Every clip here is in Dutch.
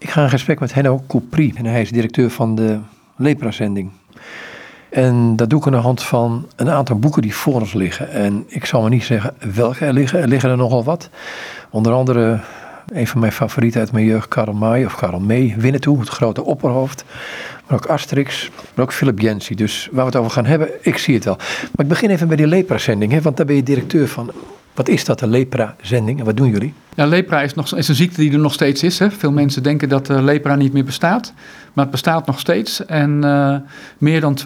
Ik ga in gesprek met Henno Coupri en hij is directeur van de Lepra-zending. En dat doe ik aan de hand van een aantal boeken die voor ons liggen. En ik zal maar niet zeggen welke er liggen. Er liggen er nogal wat. Onder andere een van mijn favorieten uit mijn jeugd, Karl May of Karl May, Winnetou, het grote opperhoofd. Maar ook Asterix, maar ook Philip Jensi. Dus waar we het over gaan hebben, ik zie het wel. Maar ik begin even bij die lepra-zending, want daar ben je directeur van. Wat is dat, de lepra-zending en wat doen jullie? Ja, lepra is, nog, is een ziekte die er nog steeds is. Hè. Veel mensen denken dat uh, lepra niet meer bestaat. Maar het bestaat nog steeds. En uh, meer dan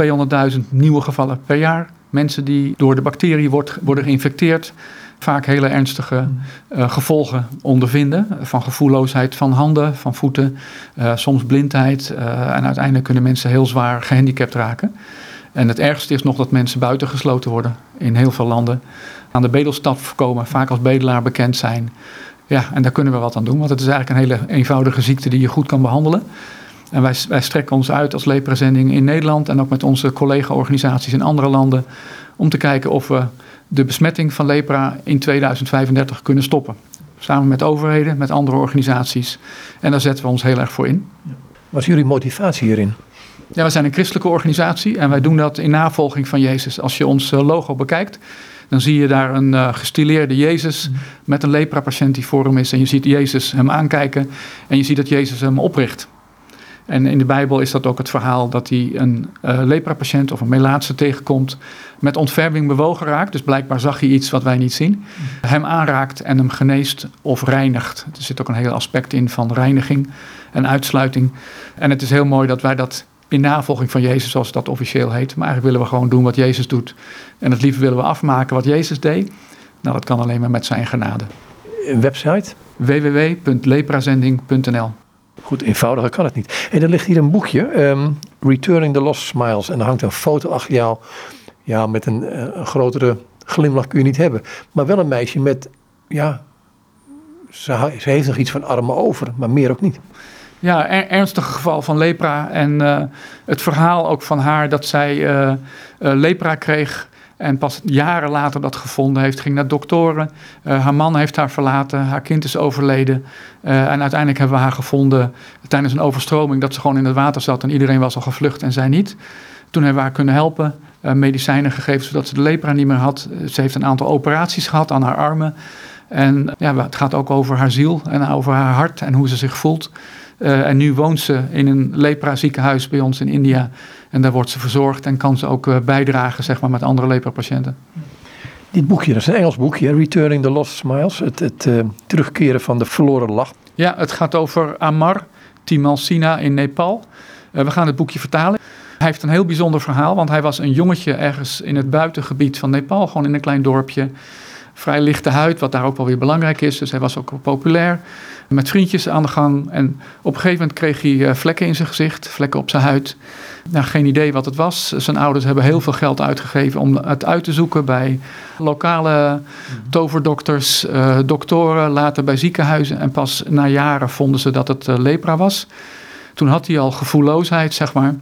200.000 nieuwe gevallen per jaar. Mensen die door de bacterie wordt, worden geïnfecteerd vaak hele ernstige uh, gevolgen ondervinden. Van gevoelloosheid van handen, van voeten, uh, soms blindheid. En uiteindelijk kunnen mensen heel zwaar gehandicapt raken. En het ergste is nog dat mensen buitengesloten worden in heel veel landen. Aan de bedelstaf voorkomen, vaak als bedelaar bekend zijn. Ja, en daar kunnen we wat aan doen, want het is eigenlijk een hele eenvoudige ziekte die je goed kan behandelen. En wij, wij strekken ons uit als leprazending in Nederland en ook met onze collega-organisaties in andere landen om te kijken of we de besmetting van lepra in 2035 kunnen stoppen. Samen met overheden, met andere organisaties. En daar zetten we ons heel erg voor in. Wat is jullie motivatie hierin? Ja, we zijn een christelijke organisatie en wij doen dat in navolging van Jezus. Als je ons eh, logo bekijkt, dan zie je daar een uh, gestileerde Jezus met een lepra-patiënt die voor hem is. En je ziet Jezus hem aankijken en je ziet dat Jezus hem opricht. En in de Bijbel is dat ook het verhaal dat hij een uh, lepra-patiënt of een melaatse tegenkomt met ontferming bewogen raakt. Dus blijkbaar zag hij iets wat wij niet zien. Hem aanraakt en hem geneest of reinigt. Er zit ook een heel aspect in van reiniging en uitsluiting. En het is heel mooi dat wij dat in navolging van Jezus, zoals dat officieel heet. Maar eigenlijk willen we gewoon doen wat Jezus doet. En het liefst willen we afmaken wat Jezus deed. Nou, dat kan alleen maar met zijn genade. Een website? www.leprazending.nl Goed, eenvoudiger kan het niet. En er ligt hier een boekje, um, Returning the Lost Smiles. En er hangt een foto achter jou. Ja, met een, eh, een, grotere glimlach kun je niet hebben. Maar wel een meisje met, ja, ze, ze heeft nog iets van armen over, maar meer ook niet. Ja, er, ernstig geval van lepra. En uh, het verhaal ook van haar dat zij uh, lepra kreeg en pas jaren later dat gevonden heeft, ging naar doktoren. Uh, haar man heeft haar verlaten, haar kind is overleden. En uiteindelijk hebben we haar gevonden tijdens een overstroming dat ze gewoon in het water zat en iedereen was al gevlucht en zij niet. Toen hebben we haar kunnen helpen, medicijnen gegeven zodat ze de lepra niet meer had. Ze heeft een aantal operaties gehad aan haar armen. En ja, het gaat ook over haar ziel en over haar hart en hoe ze zich voelt. Uh, en nu woont ze in een lepra ziekenhuis bij ons in India. En daar wordt ze verzorgd en kan ze ook uh, bijdragen zeg maar, met andere lepra-patiënten. Dit boekje, dat is een Engels boekje, Returning the Lost Smiles. Het, het uh, terugkeren van de verloren lach. Ja, het gaat over Amar Timalsina in Nepal. we gaan het boekje vertalen. Hij heeft een heel bijzonder verhaal, want hij was een jongetje ergens in het buitengebied van Nepal, gewoon in een klein dorpje vrij lichte huid, wat daar ook wel weer belangrijk is. Dus hij was ook populair. Met vriendjes aan de gang. En op een gegeven moment kreeg hij eh, vlekken in zijn gezicht, vlekken op zijn huid. Nou, geen idee wat het was. Zijn ouders hebben heel veel geld uitgegeven om het uit te zoeken bij lokale toverdokters, uh, doktoren, later bij ziekenhuizen. En pas na jaren vonden ze dat het uh, lepra was. Toen had hij al gevoelloosheid, zeg maar.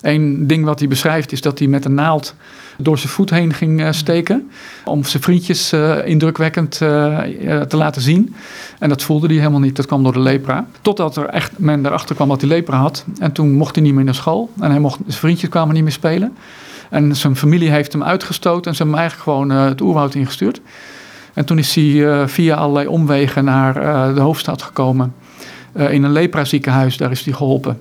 Eén ding wat hij beschrijft is dat hij met een naald door zijn voet heen ging uh, steken. Om zijn vriendjes uh, indrukwekkend uh, te laten zien. En dat voelde hij helemaal niet. Dat kwam door de lepra. Totdat er echt men erachter kwam dat hij lepra had. En toen mocht hij niet meer naar school. En hij mocht, zijn vriendjes kwamen niet meer spelen. En zijn familie heeft hem uitgestoten. En ze hebben hem eigenlijk gewoon het oerwoud ingestuurd. En toen is hij via allerlei omwegen naar de hoofdstad gekomen. in een lepra ziekenhuis, daar is hij geholpen.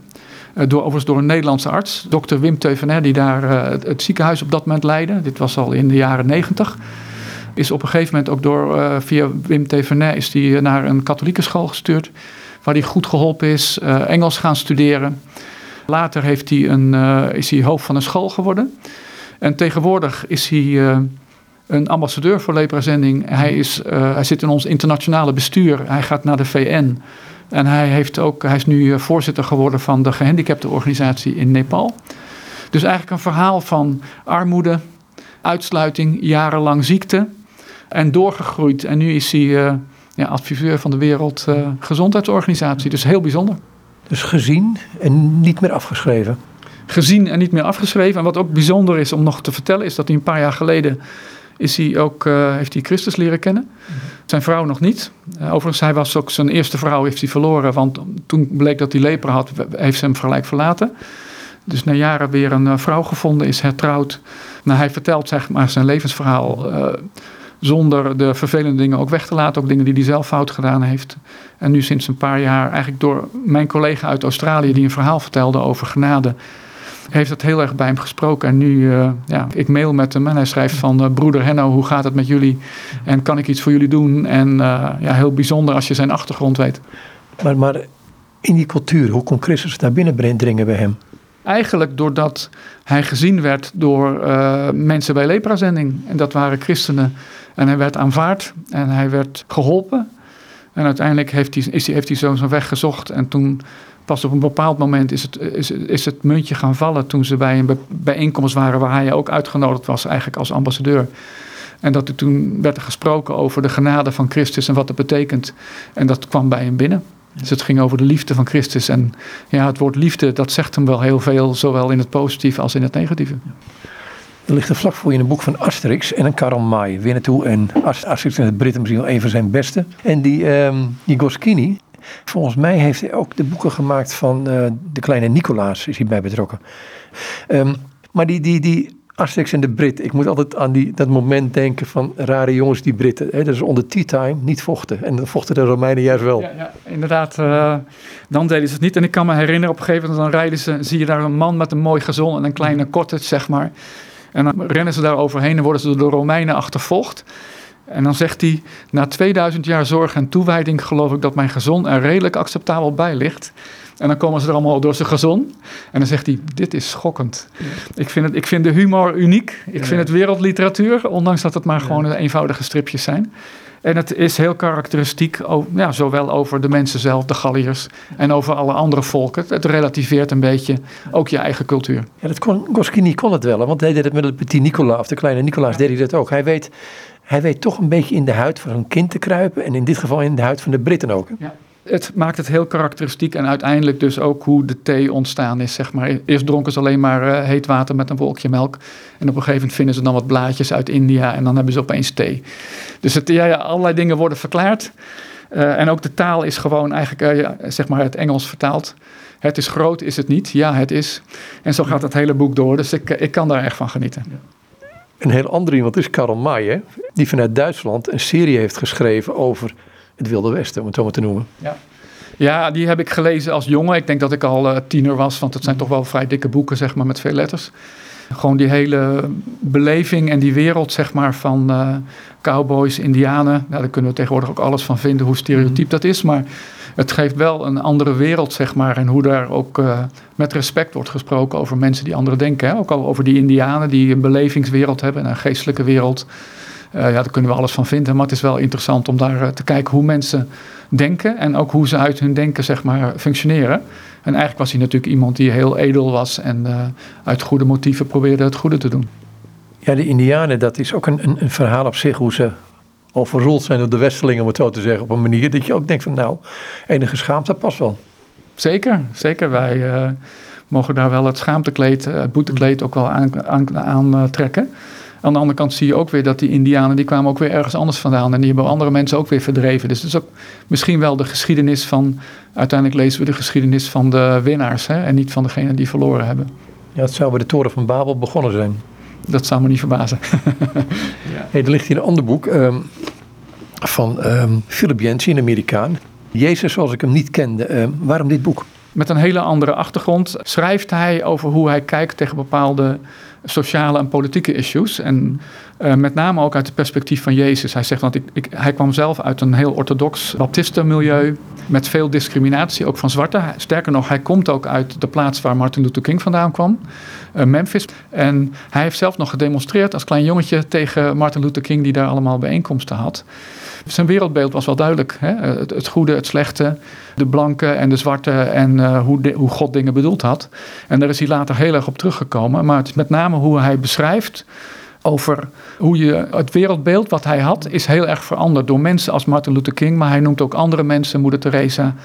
Uh, door, overigens door een Nederlandse arts, dokter Wim Teuvenet, die daar uh, het, ziekenhuis op dat moment leidde. Dit was al in de jaren negentig. Is op een gegeven moment ook door, uh, via Wim Teuvenet is die naar een katholieke school gestuurd. Waar hij goed geholpen is, Engels gaan studeren. Later heeft hij een, is hij hoofd van een school geworden. En tegenwoordig is hij een ambassadeur voor leprazending. Hij, is, hij zit in ons internationale bestuur. Hij gaat naar de VN. En hij, heeft ook, hij is nu voorzitter geworden van de gehandicaptenorganisatie in Nepal. Dus eigenlijk een verhaal van armoede, uitsluiting, jarenlang ziekte en doorgegroeid. En nu is hij uh, ja, adviseur van de Wereldgezondheidsorganisatie. Uh, dus heel bijzonder. Dus gezien en niet meer afgeschreven. Gezien en niet meer afgeschreven. En wat ook bijzonder is om nog te vertellen, is dat hij een paar jaar geleden is hij ook, uh, heeft hij Christus leren kennen. Zijn vrouw nog niet. overigens, hij was ook zijn eerste vrouw heeft hij verloren. Want toen bleek dat hij lepra had, heeft ze hem gelijk verlaten. Dus na jaren weer een vrouw gevonden, is hertrouwd. Nou, hij vertelt zeg maar zijn levensverhaal zonder de vervelende dingen ook weg te laten. Ook dingen die hij zelf fout gedaan heeft. En nu sinds een paar jaar eigenlijk door mijn collega uit Australië... die een verhaal vertelde over genade... heeft het heel erg bij hem gesproken. En nu, uh, ja, ik mail met hem en hij schrijft van... Uh, broeder Henno, hoe gaat het met jullie? En kan ik iets voor jullie doen? En uh, ja, heel bijzonder als je zijn achtergrond weet. Maar, maar in die cultuur, hoe kon Christus daar binnen dringen bij hem? Eigenlijk doordat hij gezien werd door mensen bij leprazending. En dat waren christenen en hij werd aanvaard en hij werd geholpen. En uiteindelijk heeft hij, is hij, heeft hij zo zijn weg gezocht. En toen, pas op een bepaald moment, is het, is, is het muntje gaan vallen. Toen ze bij een bijeenkomst waren waar hij ook uitgenodigd was, eigenlijk als ambassadeur. En dat er toen werd er gesproken over de genade van Christus en wat dat betekent. En dat kwam bij hem binnen. Dus het ging over de liefde van Christus. En ja, het woord liefde, dat zegt hem wel heel veel, zowel in het positieve als in het negatieve. Er ligt er vlak voor je een boek van Asterix en een Karl May. Naartoe. En Asterix en de Britten misschien wel een van zijn beste. En die, um, die Goscinny, volgens mij heeft hij ook de boeken gemaakt van uh, de kleine Nicolaas, is hij bij betrokken. Um, maar die, die, die Asterix en de Brit, ik moet altijd aan die, dat moment denken van rare jongens die Britten. Hè, dat is onder tea time niet vochten. En dan vochten de Romeinen juist wel. Ja, ja inderdaad. Uh, dan deden ze het niet. En ik kan me herinneren, op een gegeven moment dan rijden ze, zie je daar een man met een mooi gezon en een kleine cottage, zeg maar. En dan rennen ze daar overheen en worden ze door de Romeinen achtervolgd. En dan zegt hij, na 2000 jaar zorg en toewijding geloof ik dat mijn gezon er redelijk acceptabel bij ligt. En dan komen ze er allemaal door zijn gezon. En dan zegt hij, dit is schokkend. Ik, vind het, ik vind de humor uniek. Ik vind het wereldliteratuur, ondanks dat het maar gewoon eenvoudige stripjes zijn. En het is heel karakteristiek, ja, zowel over de mensen zelf, de Galliërs, en over alle andere volken. Het relativeert een beetje ook je eigen cultuur. Ja, dat kon, Goscinny kon het wel, want hij deed het met de petit Nicola, of de kleine Nicolaas deed hij dat ook. Hij weet, hij weet toch een beetje in de huid van een kind te kruipen, en in dit geval in de huid van de Britten ook. Ja het maakt het heel karakteristiek en uiteindelijk dus ook hoe de thee ontstaan is. Zeg maar. Eerst dronken ze alleen maar uh, heet water met een wolkje melk. En op een gegeven moment vinden ze dan wat blaadjes uit India en dan hebben ze opeens thee. Dus het, ja, ja, allerlei dingen worden verklaard. Uh, en ook de taal is gewoon eigenlijk uh, zeg maar het Engels vertaald. Het is groot, is het niet? Ja, het is. En zo gaat het hele boek door. Dus ik, ik kan daar echt van genieten. Een heel ander iemand is Karl May, die vanuit Duitsland een serie heeft geschreven over het Wilde Westen, om het zo maar te noemen. Ja. Ja, die heb ik gelezen als jongen. Ik denk dat ik al uh, tiener was, want het zijn toch wel vrij dikke boeken, zeg maar, met veel letters. Gewoon die hele beleving en die wereld, zeg maar, van uh, cowboys, indianen. Nou, daar kunnen we tegenwoordig ook alles van vinden, hoe stereotyp dat is. Maar het geeft wel een andere wereld, zeg maar. En hoe daar ook uh, met respect wordt gesproken over mensen die anderen denken. Hè? Ook al over die indianen die een belevingswereld hebben en een geestelijke wereld. Uh, ja, daar kunnen we alles van vinden. Maar het is wel interessant om daar uh, te kijken hoe mensen denken. En ook hoe ze uit hun denken zeg maar, functioneren. En eigenlijk was hij natuurlijk iemand die heel edel was. En uit goede motieven probeerde het goede te doen. Ja, de Indianen, dat is ook een, een, een verhaal op zich. Hoe ze overrold zijn door de Westelingen, om het zo te zeggen. Op een manier dat je ook denkt van nou, enige schaamte past wel. Zeker, zeker. Wij mogen daar wel het schaamtekleed, het boetekleed ook wel aan, aan, aan trekken. Aan de andere kant zie je ook weer dat die Indianen, die kwamen ook weer ergens anders vandaan. En die hebben andere mensen ook weer verdreven. Dus het is ook misschien wel de geschiedenis van, uiteindelijk lezen we de geschiedenis van de winnaars. Hè, en niet van degenen die verloren hebben. Ja, het zou bij de Toren van Babel begonnen zijn. Dat zou me niet verbazen. ja. hey, er ligt hier een ander boek um, van um, Philip Yancey, een Amerikaan. Jezus zoals ik hem niet kende. Um, waarom dit boek? Met een hele andere achtergrond schrijft hij over hoe hij kijkt tegen bepaalde sociale en politieke issues. En uh, met name ook uit het perspectief van Jezus. Hij zegt, want ik, hij kwam zelf uit een heel orthodox baptistenmilieu met veel discriminatie, ook van zwarte. Sterker nog, hij komt ook uit de plaats waar Martin Luther King vandaan kwam, uh, Memphis. En hij heeft zelf nog gedemonstreerd als klein jongetje tegen Martin Luther King, die daar allemaal bijeenkomsten had. Zijn wereldbeeld was wel duidelijk. Hè? Het, het, goede, het slechte, de blanke en de zwarte en hoe, hoe God dingen bedoeld had. En daar is hij later heel erg op teruggekomen. Maar het is met name hoe hij beschrijft over hoe je het wereldbeeld wat hij had, is heel erg veranderd door mensen als Martin Luther King. Maar hij noemt ook andere mensen, Moeder Teresa,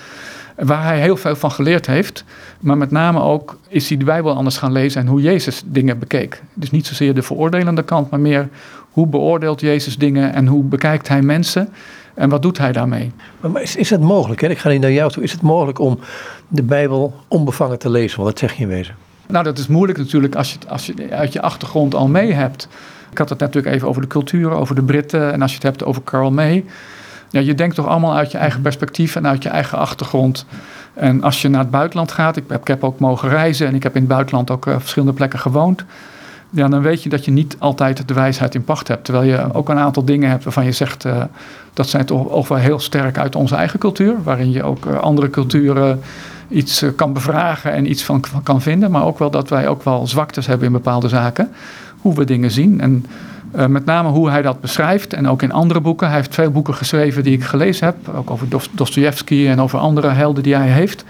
waar hij heel veel van geleerd heeft. Maar met name ook is hij de Bijbel anders gaan lezen en hoe Jezus dingen bekeek. Dus niet zozeer de veroordelende kant, maar meer hoe beoordeelt Jezus dingen en hoe bekijkt hij mensen. En wat doet hij daarmee? Maar, is, is het mogelijk, hè? ik ga niet naar jou toe, is het mogelijk om de Bijbel onbevangen te lezen? Want dat zeg je in wezen. Nou, dat is moeilijk natuurlijk als je, als je uit je achtergrond al mee hebt. Ik had het natuurlijk even over de cultuur, over de Britten. En als je het hebt over Carl May. Ja, je denkt toch allemaal uit je eigen perspectief en uit je eigen achtergrond. En als je naar het buitenland gaat, ik heb, ook mogen reizen en ik heb in het buitenland ook uh, verschillende plekken gewoond. Ja, dan weet je dat je niet altijd de wijsheid in pacht hebt. Terwijl je ook een aantal dingen hebt waarvan je zegt, uh, dat zijn toch ook wel heel sterk uit onze eigen cultuur. Waarin je ook uh, andere culturen iets kan bevragen en iets van kan vinden. Maar ook wel dat wij ook wel zwaktes hebben in bepaalde zaken. Hoe we dingen zien. En uh, met name hoe hij dat beschrijft en ook in andere boeken. Hij heeft veel boeken geschreven die ik gelezen heb. Ook over Dostoevsky en over andere helden die hij heeft.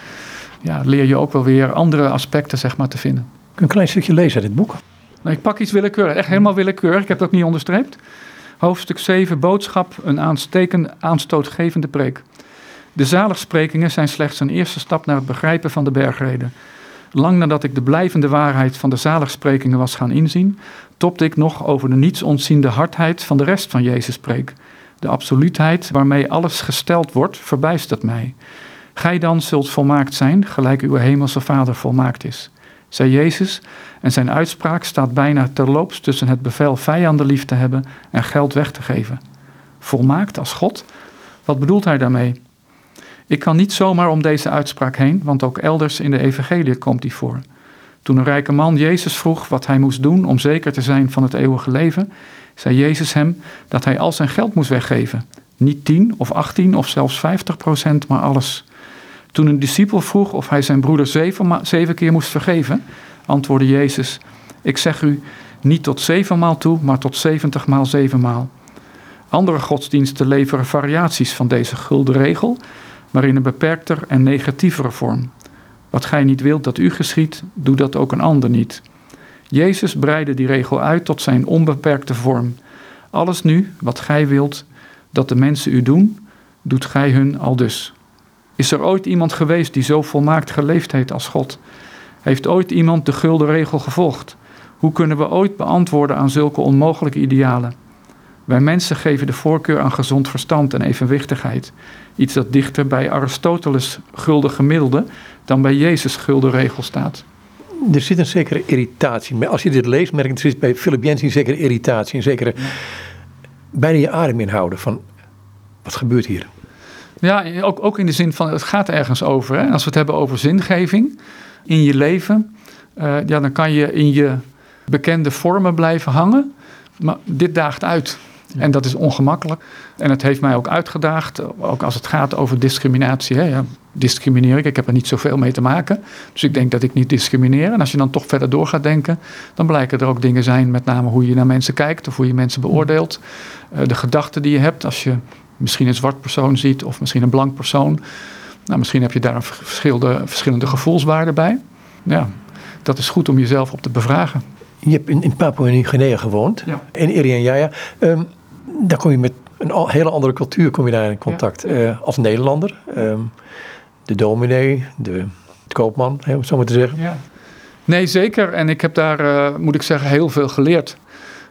Ja, leer je ook wel weer andere aspecten zeg maar, te vinden. Een klein stukje lezen uit dit boek. Nou, ik pak iets willekeurig, echt helemaal willekeurig. Ik heb dat niet onderstreept. Hoofdstuk 7, boodschap, een aanstekende, aanstootgevende preek. De zaligsprekingen zijn slechts een eerste stap naar het begrijpen van de bergreden. Lang nadat ik de blijvende waarheid van de zaligsprekingen was gaan inzien, topte ik nog over de niets ontziende hardheid van de rest van Jezus' preek. De absoluutheid waarmee alles gesteld wordt, verbijstert mij. Gij dan zult volmaakt zijn, gelijk uw hemelse Vader volmaakt is. Zei Jezus, en zijn uitspraak staat bijna terloops tussen het bevel vijanden lief te hebben en geld weg te geven. Volmaakt als God? Wat bedoelt hij daarmee? Ik kan niet zomaar om deze uitspraak heen, want ook elders in de Evangelie komt die voor. Toen een rijke man Jezus vroeg wat hij moest doen om zeker te zijn van het eeuwige leven, zei Jezus hem dat hij al zijn geld moest weggeven. Niet 10 of 18 of zelfs 50 procent, maar alles. Toen een discipel vroeg of hij zijn broeder zeven, keer moest vergeven, antwoordde Jezus: Ik zeg u, niet tot zevenmaal toe, maar tot zeventigmaal zevenmaal. Andere godsdiensten leveren variaties van deze gulden regel, maar in een beperkter en negatievere vorm. Wat gij niet wilt dat u geschiet, doe dat ook een ander niet. Jezus breidde die regel uit tot zijn onbeperkte vorm. Alles nu, wat gij wilt dat de mensen u doen, doet gij hun al dus. Is er ooit iemand geweest die zo volmaakt geleefd heeft als God? Heeft ooit iemand de gulden regel gevolgd? Hoe kunnen we ooit beantwoorden aan zulke onmogelijke idealen? Wij mensen geven de voorkeur aan gezond verstand en evenwichtigheid. Iets dat dichter bij Aristoteles gulden gemiddelde dan bij Jezus gulden regel staat. Er zit een zekere irritatie. Als je dit leest, merk je, er zit bij Philip Jensen een zekere irritatie. Een zekere, ja. bijna je adem inhouden van, wat gebeurt hier? Ja, ook, ook in de zin van, het gaat ergens over. Hè? Als we het hebben over zingeving in je leven, uh, ja, dan kan je in je bekende vormen blijven hangen. Maar dit daagt uit. En dat is ongemakkelijk. En het heeft mij ook uitgedaagd, ook als het gaat over discriminatie. Hè. Ja, discrimineer ik, ik heb er niet zoveel mee te maken. Dus ik denk dat ik niet discrimineer. En als je dan toch verder door gaat denken, dan blijken er ook dingen zijn, met name hoe je naar mensen kijkt of hoe je mensen beoordeelt. Uh, de gedachten die je hebt als je misschien een zwart persoon ziet of misschien een blank persoon. Nou, misschien heb je daar een verschillende, verschillende gevoelswaarden bij. Ja, dat is goed om jezelf op te bevragen. Je hebt in, in Papua-Nieuw-Guinea gewoond, Ja. in Irian Um, daar kom je met een hele andere cultuur kom je daar in contact. Ja. Uh, als Nederlander, um, de dominee, de, de koopman, om het zo maar te zeggen. Ja. Nee, zeker. En ik heb daar, uh, moet ik zeggen, heel veel geleerd.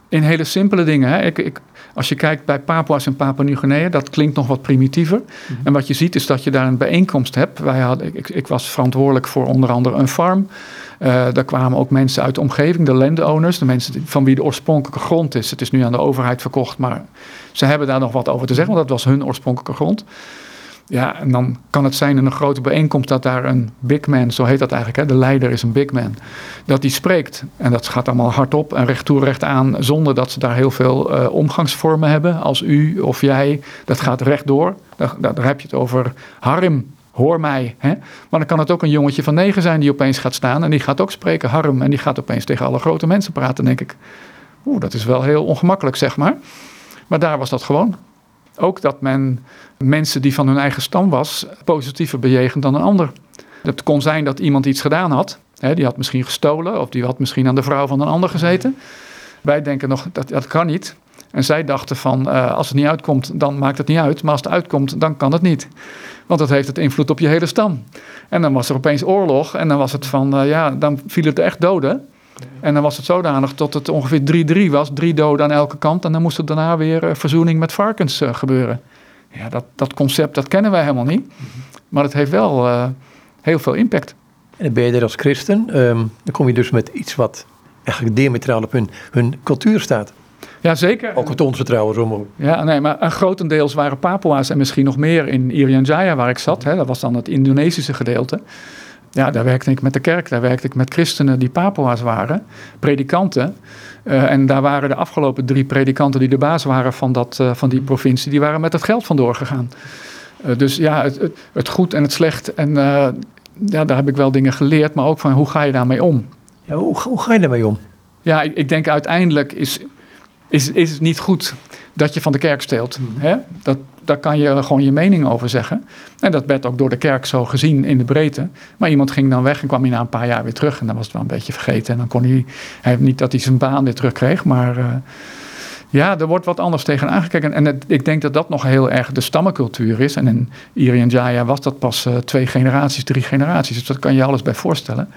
In hele simpele dingen. Hè. Ik, ik, als je kijkt bij Papua's en Papua-Nieuw-Guinea, dat klinkt nog wat primitiever. Mm-hmm. En wat je ziet is dat je daar een bijeenkomst hebt. Wij hadden, ik, ik was verantwoordelijk voor onder andere een farm. Uh, daar kwamen ook mensen uit de omgeving, de landowners, de mensen van wie de oorspronkelijke grond is. Het is nu aan de overheid verkocht, maar ze hebben daar nog wat over te zeggen, want dat was hun oorspronkelijke grond. Ja, en dan kan het zijn in een grote bijeenkomst dat daar een big man, zo heet dat eigenlijk, hè, de leider is een big man, dat die spreekt. En dat gaat allemaal hardop en recht toe recht aan, zonder dat ze daar heel veel uh, omgangsvormen hebben, als u of jij. Dat gaat rechtdoor. Daar, daar heb je het over harm, hoor mij. Hè? Maar dan kan het ook een jongetje van negen zijn die opeens gaat staan en die gaat ook spreken, harm. En die gaat opeens tegen alle grote mensen praten, denk ik. Oeh, dat is wel heel ongemakkelijk, zeg maar. Maar daar was dat gewoon. Ook dat men mensen die van hun eigen stam was, positiever bejegend dan een ander. Het kon zijn dat iemand iets gedaan had. Hè, die had misschien gestolen of die had misschien aan de vrouw van een ander gezeten. Wij denken nog, dat, dat kan niet. En zij dachten van, uh, als het niet uitkomt, dan maakt het niet uit. Maar als het uitkomt, dan kan het niet. Want dat heeft het invloed op je hele stam. En dan was er opeens oorlog. En dan was het van, uh, ja, dan viel het echt doden. En dan was het zodanig tot het ongeveer 3-3 was. Drie doden aan elke kant. En dan moest er daarna weer uh, verzoening met varkens gebeuren. Ja, dat, dat concept dat kennen wij helemaal niet. Maar het heeft wel heel veel impact. En dan ben je er als christen. Um, dan kom je dus met iets wat eigenlijk diametraal op hun cultuur staat. Ja, zeker. Ook het onze trouwens om. Ja, nee, maar grotendeels waren Papua's en misschien nog meer in Irian Jaya waar ik zat. Hè, dat was dan het Indonesische gedeelte. Ja, daar werkte ik met de kerk, daar werkte ik met christenen die Papua's waren, predikanten. Uh, en daar waren de afgelopen drie predikanten die de baas waren van, dat, uh, van die provincie, die waren met het geld vandoor gegaan. Uh, dus ja, het, het, het, goed en het slecht. En ja, daar heb ik wel dingen geleerd, maar ook van hoe ga je daarmee om? Ja, hoe, hoe ga je daarmee om? Ja, ik, ik denk uiteindelijk is, is, is het niet goed dat je van de kerk steelt. Hmm. Hè? Dat, daar kan je gewoon je mening over zeggen. En dat werd ook door de kerk zo gezien in de breedte. Maar iemand ging dan weg en kwam hij na een paar jaar weer terug. En dan was het wel een beetje vergeten. En dan kon hij, hij niet dat hij zijn baan weer terugkreeg. Maar uh, ja, er wordt wat anders tegen aangekeken. En het, ik denk dat dat nog heel erg de stammencultuur is. En in Irian Jaya was dat pas uh, twee generaties, drie generaties. Dus dat kan je alles bij voorstellen.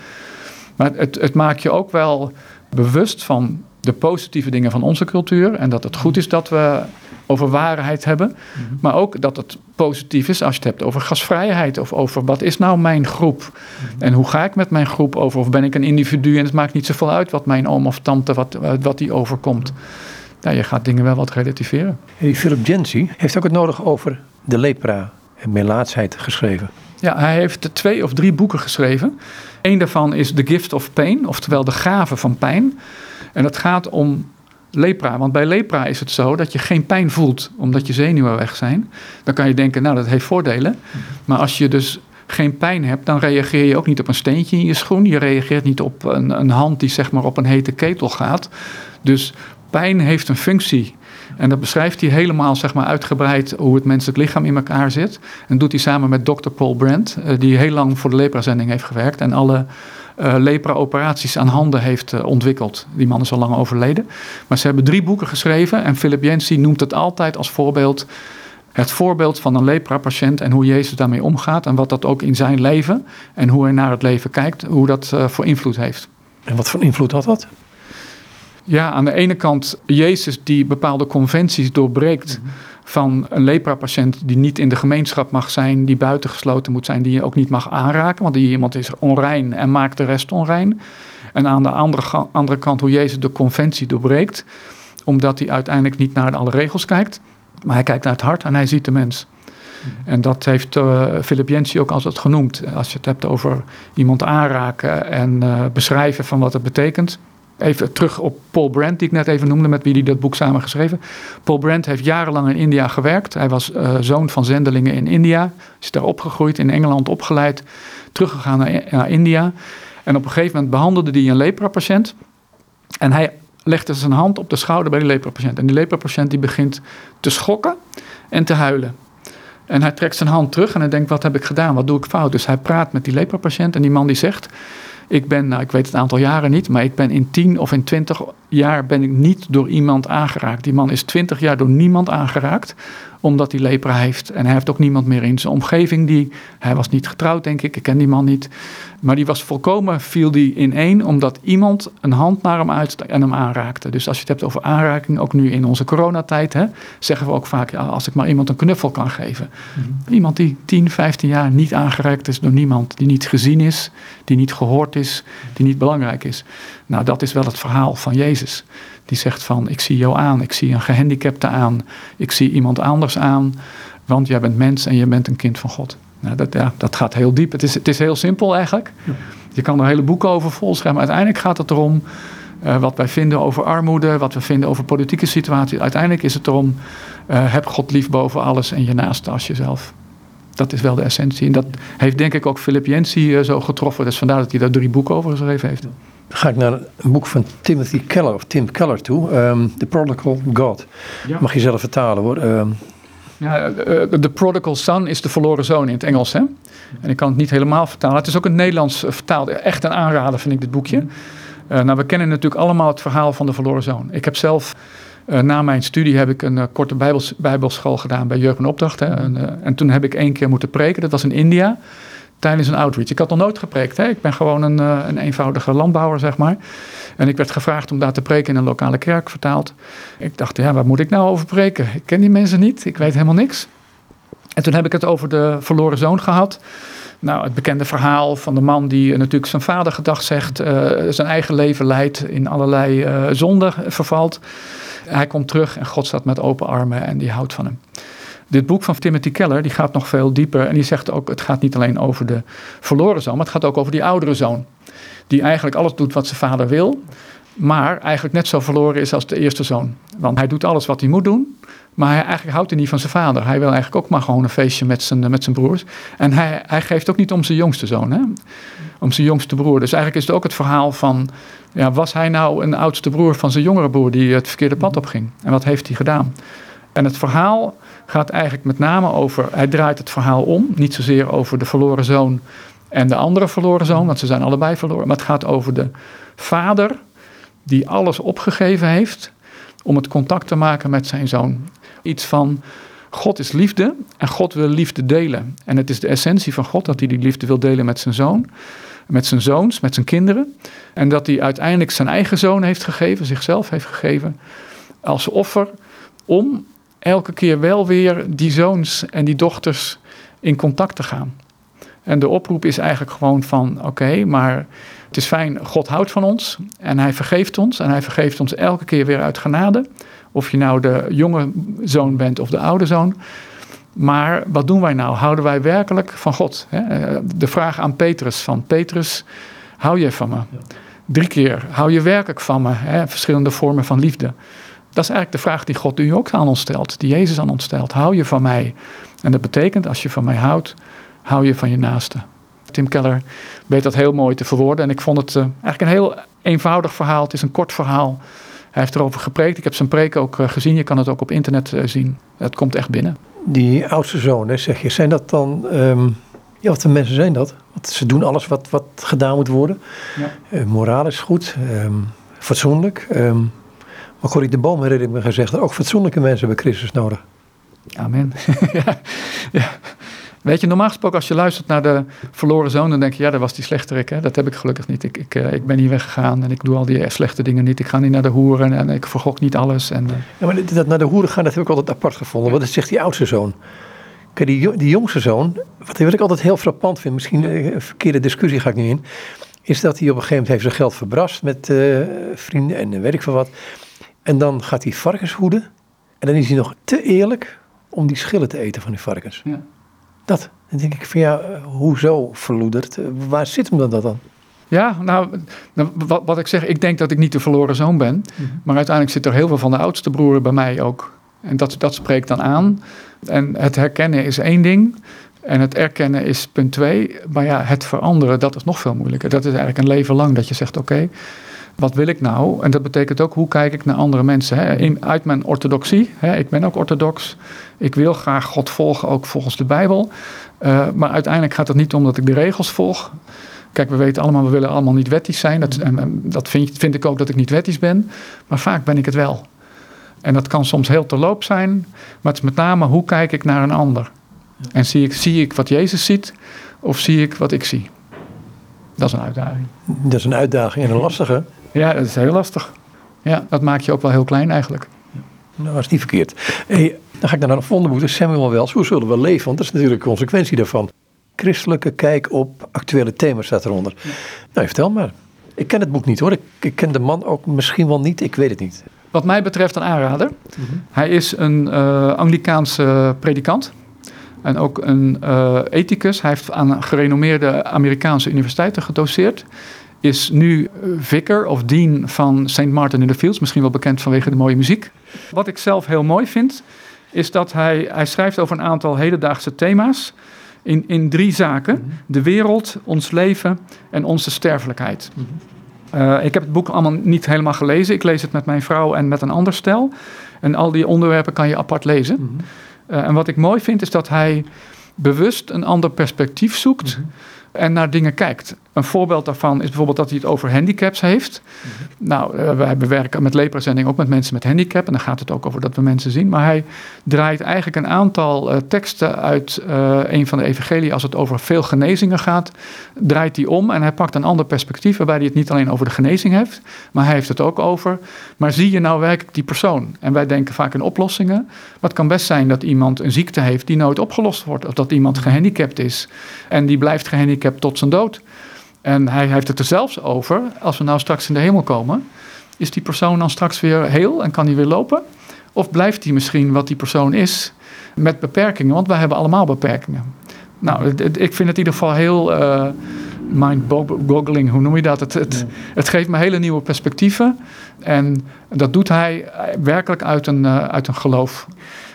Maar het, het maakt je ook wel bewust van de positieve dingen van onze cultuur. En dat het goed is dat we over waarheid hebben. Mhm. Maar ook dat het positief is als je het hebt over gasvrijheid. Of over wat is nou mijn groep. Mhm. En hoe ga ik met mijn groep over. Of ben ik een individu en het maakt niet zoveel uit wat mijn oom of tante, wat, wat die overkomt. Nou, je gaat dingen wel wat relativeren. Hey, Philip Jensi heeft ook het nodig over de lepra en melaatsheid geschreven. Ja, hij heeft twee of drie boeken geschreven. Eén daarvan is The Gift of Pain, oftewel de gave van pijn. En dat gaat om lepra. Want bij lepra is het zo dat je geen pijn voelt omdat je zenuwen weg zijn. Dan kan je denken, nou dat heeft voordelen. Maar als je dus geen pijn hebt, dan reageer je ook niet op een steentje in je schoen. Je reageert niet op een, een hand die zeg maar op een hete ketel gaat. Dus pijn heeft een functie. En dat beschrijft hij helemaal zeg maar, uitgebreid hoe het menselijk lichaam in elkaar zit. En doet hij samen met Dr. Paul Brandt, eh, die heel lang voor de lepra-zending heeft gewerkt. En alle uh, lepra-operaties aan handen heeft uh, ontwikkeld. Die man is al lang overleden. Maar ze hebben drie boeken geschreven. En Philip Yancey noemt het altijd als voorbeeld. Het voorbeeld van een lepra-patiënt en hoe Jezus daarmee omgaat. En wat dat ook in zijn leven en hoe hij naar het leven kijkt, hoe dat uh, voor invloed heeft. En wat voor invloed had dat? Ja, aan de ene kant Jezus die bepaalde conventies doorbreekt. Mhm van een lepra-patiënt die niet in de gemeenschap mag zijn, die buitengesloten moet zijn, die je ook niet mag aanraken, want die iemand is onrein en maakt de rest onrein. En aan de andere, andere kant hoe Jezus de conventie doorbreekt, omdat hij uiteindelijk niet naar alle regels kijkt, maar hij kijkt naar het hart en hij ziet de mens. Mhm. En dat heeft uh, Philip Jensi ook altijd genoemd. Als je het hebt over iemand aanraken en uh, beschrijven van wat het betekent. Even terug op Paul Brandt, die ik net even noemde, met wie hij dat boek samen geschreven. Paul Brandt heeft jarenlang in India gewerkt. Hij was uh, zoon van zendelingen in India. Is daar opgegroeid, in Engeland opgeleid, teruggegaan naar, naar India. En op een gegeven moment behandelde hij een lepra-patiënt. En hij legde zijn hand op de schouder bij die lepra-patiënt. En die lepra-patiënt die begint te schokken en te huilen. En hij trekt zijn hand terug en hij denkt, wat heb ik gedaan? Wat doe ik fout? Dus hij praat met die lepra-patiënt en die man die zegt... Ik ben, nou, ik weet het aantal jaren niet, maar ik ben in 10 of in 20 jaar ben ik niet door iemand aangeraakt. Die man is 20 jaar door niemand aangeraakt omdat hij lepra heeft. En hij heeft ook niemand meer in zijn omgeving die. Hij was niet getrouwd, denk ik. Ik ken die man niet. Maar die was volkomen, viel die in één, omdat iemand een hand naar hem uit en hem aanraakte. Dus als je het hebt over aanraking, ook nu in onze coronatijd, hè, zeggen we ook vaak: ja, als ik maar iemand een knuffel kan geven. Mhm. Iemand die 10, 15 jaar niet aangeraakt is door niemand, die niet gezien is, die niet gehoord is, die niet belangrijk is. Nou, dat is wel het verhaal van Jezus. Die zegt van, ik zie jou aan, ik zie een gehandicapte aan, ik zie iemand anders aan, want jij bent mens en je bent een kind van God. Nou, dat, ja, dat gaat heel diep. Het is, het is heel simpel eigenlijk. Je kan er hele boeken over volschrijven, maar uiteindelijk gaat het erom uh, wat wij vinden over armoede, wat we vinden over politieke situaties. Uiteindelijk is het erom, uh, heb God lief boven alles en je naaste als jezelf. Dat is wel de essentie. En dat heeft denk ik ook Philip Yancey uh, zo getroffen. Dus vandaar dat hij daar drie boeken over geschreven heeft ga ik naar een boek van Timothy Keller, of Tim Keller toe. Um, The Prodigal God. Mag je zelf vertalen hoor. Um, ja, uh, The Prodigal Son is de verloren zoon in het Engels. Hè? En ik kan het niet helemaal vertalen. Het is ook een Nederlands uh, vertaald. Echt een aanrader vind ik dit boekje. Uh, nou, we kennen natuurlijk allemaal het verhaal van de verloren zoon. Ik heb zelf... Uh, na mijn studie heb ik een uh, korte bijbels, bijbelschool gedaan bij Jeugd en Opdracht. Hè. En, en, toen heb ik één keer moeten preken. Dat was in India tijdens een outreach. Ik had nog nooit gepreekt. Hè? Ik ben gewoon een, uh, een eenvoudige landbouwer, zeg maar. En ik werd gevraagd om daar te preken in een lokale kerk, vertaald. Ik dacht, ja, waar moet ik nou over preken? Ik ken die mensen niet, ik weet helemaal niks. En toen heb ik het over de verloren zoon gehad. Nou, het bekende verhaal van de man die natuurlijk zijn vader gedacht zegt, uh, zijn eigen leven leidt, in allerlei uh, zonden vervalt. Hij komt terug en God staat met open armen en die houdt van hem. Dit boek van Timothy Keller die gaat nog veel dieper en die zegt ook, het gaat niet alleen over de verloren zoon, maar het gaat ook over die oudere zoon. Die eigenlijk alles doet wat zijn vader wil, maar eigenlijk net zo verloren is als de eerste zoon. Want hij doet alles wat hij moet doen, maar hij, eigenlijk houdt hij niet van zijn vader. Hij wil eigenlijk ook maar gewoon een feestje met zijn, met zijn broers. En hij, hij geeft ook niet om zijn jongste zoon, hè? om zijn jongste broer. Dus eigenlijk is het ook het verhaal van, ja, was hij nou een oudste broer van zijn jongere broer die het verkeerde pad opging? En wat heeft hij gedaan? En het verhaal gaat eigenlijk met name over, hij draait het verhaal om, niet zozeer over de verloren zoon en de andere verloren zoon, want ze zijn allebei verloren, maar het gaat over de vader die alles opgegeven heeft om het contact te maken met zijn zoon. Iets van God is liefde en God wil liefde delen. En het is de essentie van God dat hij die liefde wil delen met zijn zoon, met zijn zoons, met zijn kinderen. En dat hij uiteindelijk zijn eigen zoon heeft gegeven, zichzelf heeft gegeven, als offer om elke keer wel weer die zoons en die dochters in contact te gaan. En de oproep is eigenlijk gewoon van oké, maar het is fijn, God houdt van ons en hij vergeeft ons. En hij vergeeft ons elke keer weer uit genade. Of je nou de jonge zoon bent of de oude zoon. Maar wat doen wij nou? Houden wij werkelijk van God? De vraag aan Petrus van Petrus, hou je van me? Drie keer, hou je werkelijk van me? Verschillende vormen van liefde. Dat is eigenlijk de vraag die God nu ook aan ons stelt, die Jezus aan ons stelt. Hou je van mij? En dat betekent, als je van mij houdt, hou je van je naaste. Tim Keller weet dat heel mooi te verwoorden. En ik vond het uh, eigenlijk een heel eenvoudig verhaal. Het is een kort verhaal. Hij heeft erover gepreekt. Ik heb zijn preek ook uh, gezien. Je kan het ook op internet uh, zien. Het komt echt binnen. Die oudste zonen, zeg je, zijn dat dan. Um, ja, wat voor mensen zijn dat? Want ze doen alles wat, wat gedaan moet worden. Ja. moraal is goed, um, fatsoenlijk. Um, maar Corrie de Boom herinner ik me gezegd, ook fatsoenlijke mensen hebben Christus nodig. Amen. ja. ja. Weet je, normaal gesproken als je luistert naar de verloren zoon, dan denk je, ja, dat was die slechterik. Hè? Dat heb ik gelukkig niet. Ik, ik, uh, ik ben hier weggegaan en ik doe al die slechte dingen niet. Ik ga niet naar de hoeren en ik vergok niet alles. En, uh... Ja, maar dat naar de hoeren gaan, dat heb ik altijd apart gevonden. Want dat zegt die oudste zoon. Kijk, die, die jongste zoon, wat, wat ik altijd heel frappant vind, misschien een verkeerde discussie ga ik nu in, is dat hij op een gegeven moment heeft zijn geld verbrast met uh, vrienden en weet ik veel wat. En dan gaat hij varkens hoeden. En dan is hij nog te eerlijk om die schillen te eten van die varkens. Ja. Dat. Dan denk ik van ja, hoezo verloederd? Waar zit hem dan dat dan? Ja, nou, nou, wat, wat ik zeg, ik denk dat ik niet de verloren zoon ben. Mhm. Maar uiteindelijk zit er heel veel van de oudste broer bij mij ook. En dat, dat spreekt dan aan. En het herkennen is één ding. En het erkennen is punt twee. Maar ja, het veranderen, dat is nog veel moeilijker. Dat is eigenlijk een leven lang dat je zegt, oké, wat wil ik nou? En dat betekent ook, hoe kijk ik naar andere mensen? Hè? In, uit mijn orthodoxie, hè? ik ben ook orthodox. Ik wil graag God volgen, ook volgens de Bijbel. Uh, maar uiteindelijk gaat het niet om dat ik de regels volg. Kijk, we weten allemaal, we willen allemaal niet wettisch zijn. Dat, en, dat vind, vind ik ook dat ik niet wettisch ben. Maar vaak ben ik het wel. En dat kan soms heel terloop zijn. Maar het is met name, hoe kijk ik naar een ander? En zie ik, zie ik wat Jezus ziet? Of zie ik wat ik zie? Dat is een uitdaging. Dat is een uitdaging en een lastige. Ja, dat is heel lastig. Ja, dat maakt je ook wel heel klein eigenlijk. Nou, dat is niet verkeerd. Hey, dan ga ik naar een volgende boek. Samuel Wells. Hoe zullen we leven? Want dat is natuurlijk een consequentie daarvan. Christelijke kijk op actuele thema's staat eronder. Nou, vertel maar. Ik ken het boek niet hoor. Ik, ik, ken de man ook misschien wel niet. Ik weet het niet. Wat mij betreft een aanrader. Mhm. Hij is een uh, Anglikaanse predikant. En ook een uh, ethicus. Hij heeft aan gerenommeerde Amerikaanse universiteiten gedoseerd is nu vicar of dean van St. Martin in the Fields. Misschien wel bekend vanwege de mooie muziek. Wat ik zelf heel mooi vind, is dat hij, hij schrijft over een aantal hedendaagse thema's. In, in drie zaken. Mhm. De wereld, ons leven en onze sterfelijkheid. Mhm. Uh, ik heb het boek allemaal niet helemaal gelezen. Ik lees het met mijn vrouw en met een ander stel. En al die onderwerpen kan je apart lezen. Mm uh, en wat ik mooi vind is dat hij bewust een ander perspectief zoekt... Mm en naar dingen kijkt. Een voorbeeld daarvan is bijvoorbeeld dat hij het over handicaps heeft. Nou, uh, wij werken met leprazending ook met mensen met handicap. En dan gaat het ook over dat we mensen zien. Maar hij draait eigenlijk een aantal uh, teksten uit uh, een van de evangelie... als het over veel genezingen gaat, draait hij om. En hij pakt een ander perspectief waarbij hij het niet alleen over de genezing heeft... maar hij heeft het ook over... maar zie je nou werkelijk die persoon? En wij denken vaak in oplossingen. Maar het kan best zijn dat iemand een ziekte heeft die nooit opgelost wordt. Of dat iemand gehandicapt is en die blijft gehandicapt tot zijn dood. En hij heeft het er zelfs over, als we nou straks in de hemel komen, is die persoon dan straks weer heel en kan hij weer lopen? Of blijft hij misschien wat die persoon is met beperkingen? Want wij hebben allemaal beperkingen. Nou, ik vind het in ieder geval heel uh, mind-boggling, hoe noem je dat? Het, het, het, geeft me hele nieuwe perspectieven. En dat doet hij werkelijk uit een, uh, uit een geloof.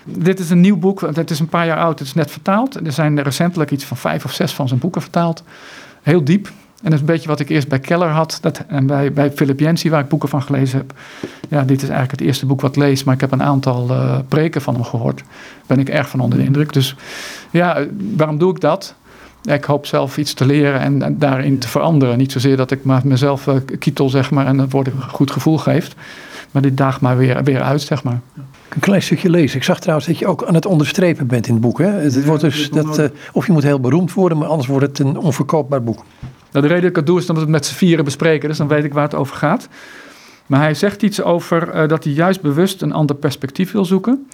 Dit is een nieuw boek, het is een paar jaar oud, het is net vertaald. Er zijn recentelijk iets van vijf of zes van zijn boeken vertaald. Heel diep, en dat is een beetje wat ik eerst bij Keller had dat, en bij, bij Philip Yancey, waar ik boeken van gelezen heb. Ja, dit is eigenlijk het eerste boek wat ik lees, maar ik heb een aantal uh, preken van hem gehoord. Ben ik erg van onder de indruk. Dus ja, waarom doe ik dat? Ik hoop zelf iets te leren en, en daarin te veranderen. Niet zozeer dat ik maar mezelf uh, kietel, zeg maar, en het woord een goed gevoel geeft. Maar dit daagt maar weer, weer uit, zeg maar. Een klein stukje lezen. Ik zag trouwens dat je ook aan het onderstrepen bent in het boek. Hè? Het wordt dus dat, uh, of je moet heel beroemd worden, maar anders wordt het een onverkoopbaar boek. Nou, de reden dat ik het doe is omdat we het met z'n vieren bespreken, dus dan weet ik waar het over gaat. Maar hij zegt iets over uh, dat hij juist bewust een ander perspectief wil zoeken.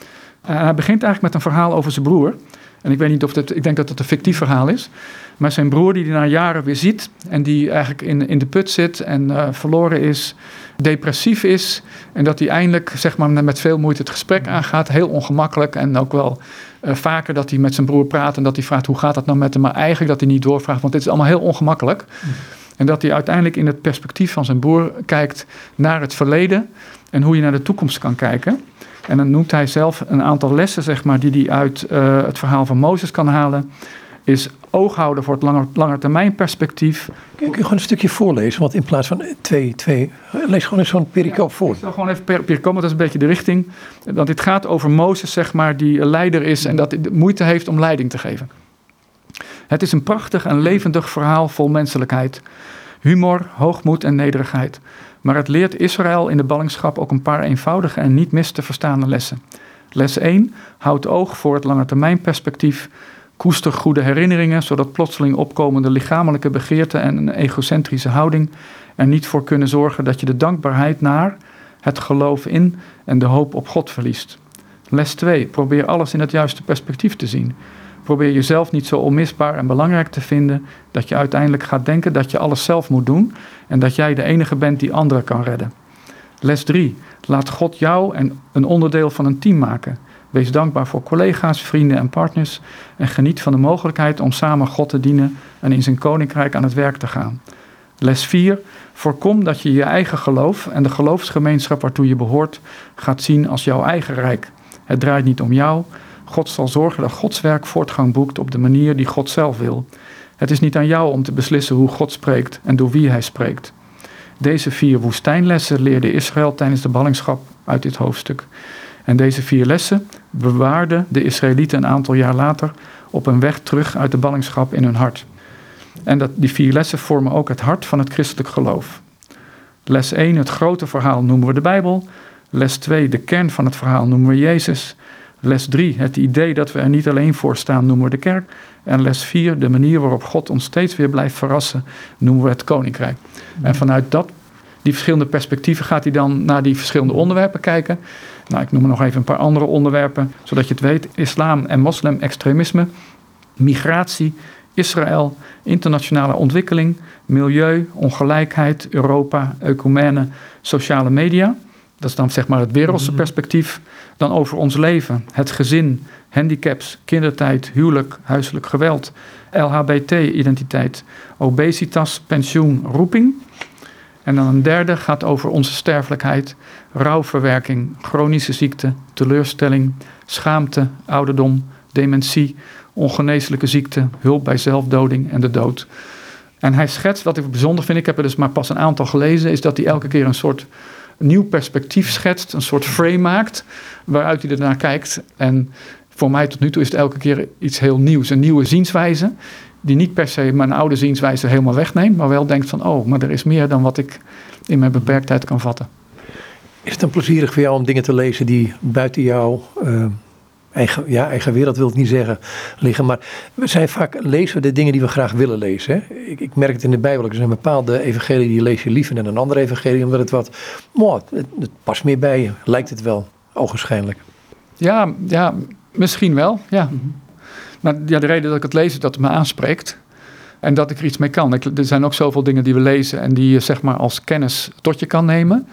Uh, hij begint eigenlijk met een verhaal over zijn broer. En ik weet niet of ik denk dat het een fictief verhaal is. Maar zijn broer die hij na jaren weer ziet en die eigenlijk in, in de put zit en uh, verloren is, depressief is. En dat hij eindelijk zeg maar, met veel moeite het gesprek aangaat. Heel ongemakkelijk en ook wel uh, vaker dat hij met zijn broer praat en dat hij vraagt hoe gaat dat nou met hem. Maar eigenlijk dat hij niet doorvraagt, want dit is allemaal heel ongemakkelijk. En dat hij uiteindelijk in het perspectief van zijn broer kijkt naar het verleden en hoe je naar de toekomst kan kijken. En dan noemt hij zelf een aantal lessen, zeg maar, die hij uit uh, het verhaal van Mozes kan halen. Is oog houden voor het langer, langetermijn perspectief. Kun je gewoon een stukje voorlezen? Want in plaats van twee, twee lees gewoon eens zo'n pericoop voor. Ik zal gewoon even per, pericoop, want dat is een beetje de richting. Want dit gaat over Mozes, zeg maar, die leider is en dat moeite heeft om leiding te geven. Het is een prachtig en levendig verhaal vol menselijkheid. Humor, hoogmoed en nederigheid. Maar het leert Israël in de ballingschap ook een paar eenvoudige en niet mis te verstaande lessen. Les 1. Houd oog voor het langetermijnperspectief. Koester goede herinneringen, zodat plotseling opkomende lichamelijke begeerten en een egocentrische houding er niet voor kunnen zorgen dat je de dankbaarheid naar, het geloof in en de hoop op God verliest. Les 2. Probeer alles in het juiste perspectief te zien. Probeer jezelf niet zo onmisbaar en belangrijk te vinden dat je uiteindelijk gaat denken dat je alles zelf moet doen en dat jij de enige bent die anderen kan redden. Les 3. Laat God jou en een onderdeel van een team maken. Wees dankbaar voor collega's, vrienden en partners en geniet van de mogelijkheid om samen God te dienen en in zijn koninkrijk aan het werk te gaan. Les 4. Voorkom dat je je eigen geloof en de geloofsgemeenschap waartoe je behoort gaat zien als jouw eigen rijk. Het draait niet om jou. God zal zorgen dat Gods werk voortgang boekt op de manier die God zelf wil. Het is niet aan jou om te beslissen hoe God spreekt en door wie hij spreekt. Deze vier woestijnlessen leerde Israël tijdens de ballingschap uit dit hoofdstuk. En deze vier lessen bewaarden de Israëlieten een aantal jaar later op een weg terug uit de ballingschap in hun hart. En dat, die vier lessen vormen ook het hart van het christelijk geloof. Les 1, het grote verhaal, noemen we de Bijbel. Les 2, de kern van het verhaal, noemen we Jezus. Les 3, het idee dat we er niet alleen voor staan, noemen we de kerk. En les 4, de manier waarop God ons steeds weer blijft verrassen, noemen we het koninkrijk. En vanuit dat, die verschillende perspectieven gaat hij dan naar die verschillende onderwerpen kijken. Nou, ik noem er nog even een paar andere onderwerpen, zodat je het weet. Islam en moslim-extremisme, migratie, Israël, internationale ontwikkeling, milieu, ongelijkheid, Europa, ecumene, sociale media. Dat is dan zeg maar het wereldse perspectief. Dan over ons leven, het gezin, handicaps, kindertijd, huwelijk, huiselijk geweld, LHBT-identiteit, obesitas, pensioen, roeping. En dan een derde gaat over onze sterfelijkheid, rouwverwerking, chronische ziekte, teleurstelling, schaamte, ouderdom, dementie, ongeneeslijke ziekte, hulp bij zelfdoding en de dood. En hij schetst, wat ik bijzonder vind, ik heb er dus maar pas een aantal gelezen, is dat hij elke keer een soort nieuw perspectief schetst, een soort frame maakt, waaruit hij ernaar kijkt. En voor mij tot nu toe is het elke keer iets heel nieuws, een nieuwe zienswijze, die niet per se mijn oude zienswijze helemaal wegneemt, maar wel denkt van, oh, maar er is meer dan wat ik in mijn beperktheid kan vatten. Is het dan plezierig voor jou om dingen te lezen die buiten jouw uh, eigen, ja, eigen wereld, wil ik niet zeggen, liggen? Maar we zijn vaak lezen we de dingen die we graag willen lezen. Hè? Ik, ik, merk het in de Bijbel, er zijn bepaalde evangelie die lees je liever dan een andere evangelie, omdat het wat, wow, het, het past meer bij je, lijkt het wel, ogenschijnlijk. Ja, ja misschien wel, ja. Maar ja, de reden dat ik het lees is dat het me aanspreekt. En dat ik er iets mee kan. er zijn ook zoveel dingen die we lezen en die je zeg maar als kennis tot je kan nemen.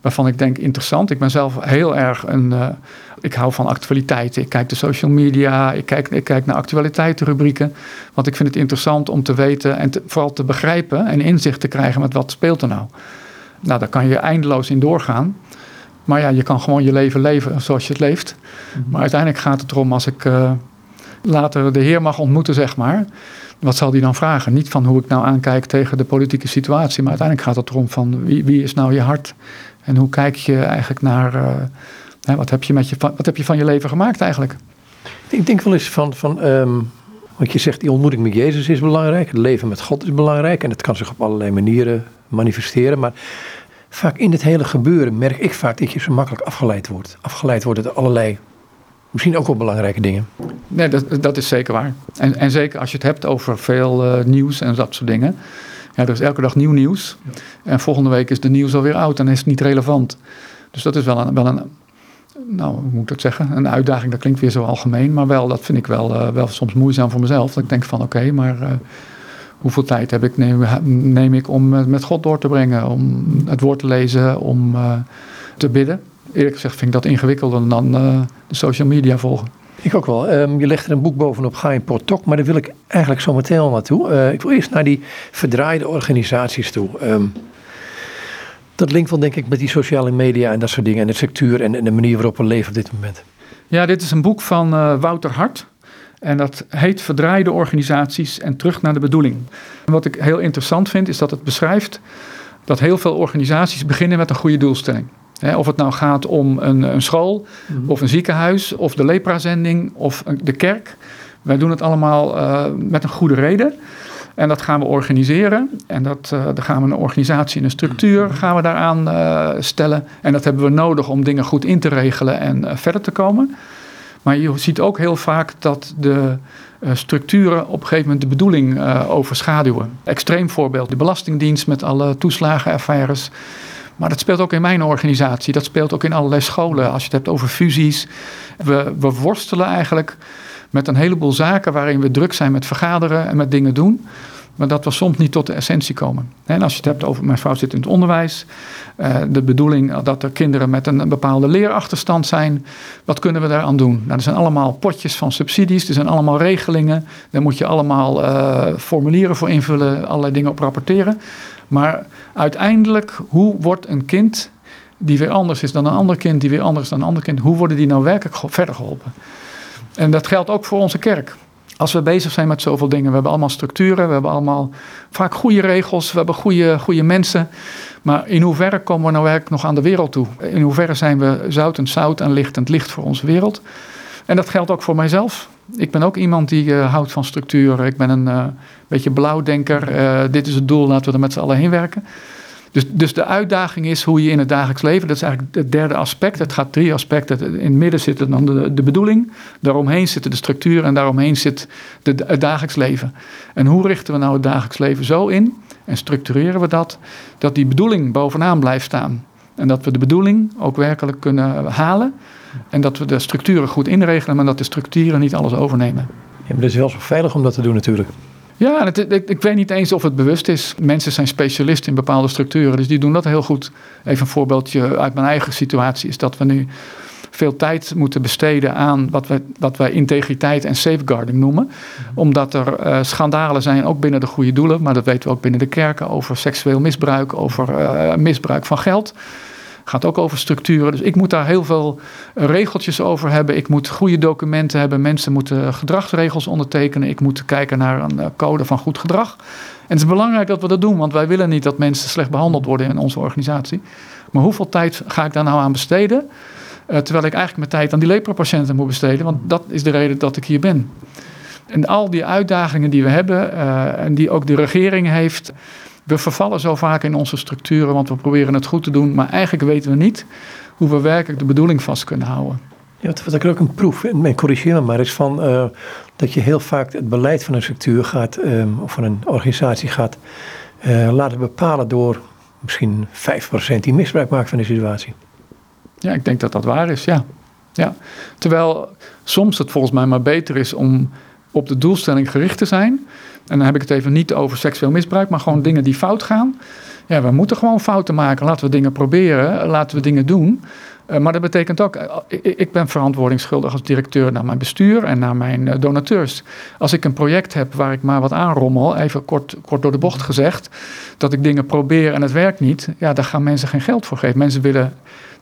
Waarvan ik denk interessant. Ik ben zelf heel erg een. Uh, ik hou van actualiteiten. Ik kijk de social media. Ik kijk, ik kijk naar actualiteitenrubrieken. Want ik vind het interessant om te weten en vooral te begrijpen en inzicht te krijgen met wat speelt er nou. Nou, daar kan je eindeloos in doorgaan. Maar ja, je kan gewoon je leven leven zoals je het leeft. Mhm. Maar uiteindelijk gaat het erom als ik uh, later de Heer mag ontmoeten, zeg maar. Wat zal die dan vragen? Niet van hoe ik nou aankijk tegen de politieke situatie. Maar uiteindelijk gaat het erom van wie, wie is nou je hart? En hoe kijk je eigenlijk naar. Hè, wat, heb je met je, wat heb je van je leven gemaakt eigenlijk? Ik denk wel eens van. van um, want je zegt die ontmoeting met Jezus is belangrijk. Het leven met God is belangrijk. En het kan zich op allerlei manieren manifesteren. Maar vaak in het hele gebeuren merk ik vaak dat je zo makkelijk afgeleid wordt. Afgeleid wordt door allerlei, misschien ook wel belangrijke dingen. Nee, dat, dat is zeker waar. En, en zeker als je het hebt over veel uh, nieuws en dat soort dingen. Ja, er is elke dag nieuw nieuws. En volgende week is de nieuws alweer oud en is het niet relevant. Dus dat is wel een, wel een nou, hoe moet ik dat zeggen? Een uitdaging, dat klinkt weer zo algemeen. Maar wel, dat vind ik wel, uh, wel soms moeizaam voor mezelf. Dat ik denk van, oké, maar... Uh, hoeveel tijd heb ik, neem, neem ik om met God door te brengen, om het woord te lezen, om te bidden. Eerlijk gezegd vind ik dat ingewikkelder dan uh, de social media volgen. Ik ook wel. Um, je legt er een boek bovenop, Ga in Portok, maar daar wil ik eigenlijk zo meteen al naartoe. Uh, ik wil eerst naar die verdraaide organisaties toe. Um, dat linkt wel denk ik met die sociale media en dat soort dingen en de structuur en, en de manier waarop we leven op dit moment. Ja, dit is een boek van Wouter Hart. En dat heet Verdraaide organisaties en terug naar de bedoeling. En wat ik heel interessant vind, is dat het beschrijft dat heel veel organisaties beginnen met een goede doelstelling. Of het nou gaat om een, een school, mhm. of een ziekenhuis, of de leprazending, of de kerk. Wij doen het allemaal uh, met een goede reden. En dat gaan we organiseren. En dat, uh, dan gaan we een organisatie en een structuur mhm. gaan we daaraan uh, stellen. En dat hebben we nodig om dingen goed in te regelen en verder te komen. Maar je ziet ook heel vaak dat de structuren op een gegeven moment de bedoeling overschaduwen. Extreem voorbeeld, de Belastingdienst met alle toeslagenaffaires. Maar dat speelt ook in mijn organisatie. Dat speelt ook in allerlei scholen. Als je het hebt over fusies. We, we worstelen eigenlijk met een heleboel zaken waarin we druk zijn met vergaderen en met dingen doen maar dat we soms niet tot de essentie komen. En als je het hebt over, mijn vrouw zit in het onderwijs, uh, de bedoeling dat er kinderen met een, bepaalde leerachterstand zijn, wat kunnen we daaraan doen? Nou, er zijn allemaal potjes van subsidies, er zijn allemaal regelingen, daar moet je allemaal uh, formulieren voor invullen, allerlei dingen op rapporteren. Maar uiteindelijk, hoe wordt een kind die weer anders is dan een ander kind, die weer anders is dan een ander kind, hoe worden die nou werkelijk verder geholpen? En dat geldt ook voor onze kerk als we bezig zijn met zoveel dingen, we hebben allemaal structuren, we hebben allemaal vaak goede regels, we hebben goede, goede mensen. Maar in hoeverre komen we nou werkelijk nog aan de wereld toe? In hoeverre zijn we zoutend zout en lichtend licht voor onze wereld? En dat geldt ook voor mijzelf. Ik ben ook iemand die uh, houdt van structuren. Ik ben een uh, beetje blauwdenker. Uh, dit is het doel, laten we er met z'n allen heen werken. Dus, dus de uitdaging is hoe je in het dagelijks leven, dat is eigenlijk het derde aspect. Het gaat drie aspecten. In het midden zit dan de, de bedoeling, daaromheen zitten de structuur en daaromheen zit de, het dagelijks leven. En hoe richten we nou het dagelijks leven zo in en structureren we dat, dat die bedoeling bovenaan blijft staan. En dat we de bedoeling ook werkelijk kunnen halen. En dat we de structuren goed inregelen, maar dat de structuren niet alles overnemen. Ja, maar het is wel zo veilig om dat te doen natuurlijk. Ja, het, ik, ik, weet niet eens of het bewust is. Mensen zijn specialisten in bepaalde structuren, dus die doen dat heel goed. Even een voorbeeldje uit mijn eigen situatie is dat we nu veel tijd moeten besteden aan wat, we, wat wij integriteit en safeguarding noemen. Omdat er uh, schandalen zijn, ook binnen de goede doelen, maar dat weten we ook binnen de kerken, over seksueel misbruik, over uh, misbruik van geld gaat ook over structuren. Dus ik moet daar heel veel regeltjes over hebben. Ik moet goede documenten hebben. Mensen moeten gedragsregels ondertekenen. Ik moet kijken naar een eh, code van goed gedrag. En het is belangrijk dat we dat doen, want wij willen niet dat mensen slecht behandeld worden in onze organisatie. Maar hoeveel tijd ga ik daar nou aan besteden? Uh, terwijl ik eigenlijk mijn tijd aan die lepropatiënten moet besteden, want dat is de reden dat ik hier ben. En al die uitdagingen die we hebben en die ook de regering heeft. We vervallen zo vaak in onze structuren, want we proberen het goed te doen. Maar eigenlijk weten we niet hoe we werkelijk de bedoeling vast kunnen houden. Ja, wat ik ook een proef, en corrigeer me maar, is van uh, dat je heel vaak het beleid van een structuur gaat, um, of van een organisatie gaat uh, laten bepalen door misschien 5% die misbruik maakt van de situatie. Ja, ik denk dat dat waar is, ja. ja. Terwijl soms het volgens mij maar beter is om op de doelstelling gericht te zijn. En dan heb ik het even niet over seksueel misbruik, maar gewoon dingen die fout gaan. Ja, we moeten gewoon fouten maken. Laten we dingen proberen, laten we dingen doen. Uh, maar dat betekent ook, uh, ik ben verantwoordingsschuldig als directeur naar mijn bestuur en naar mijn uh, donateurs. Als ik een project heb waar ik maar wat aanrommel, even kort, kort door de bocht gezegd, dat ik dingen probeer en het werkt niet, ja, daar gaan mensen geen geld voor geven. Mensen willen,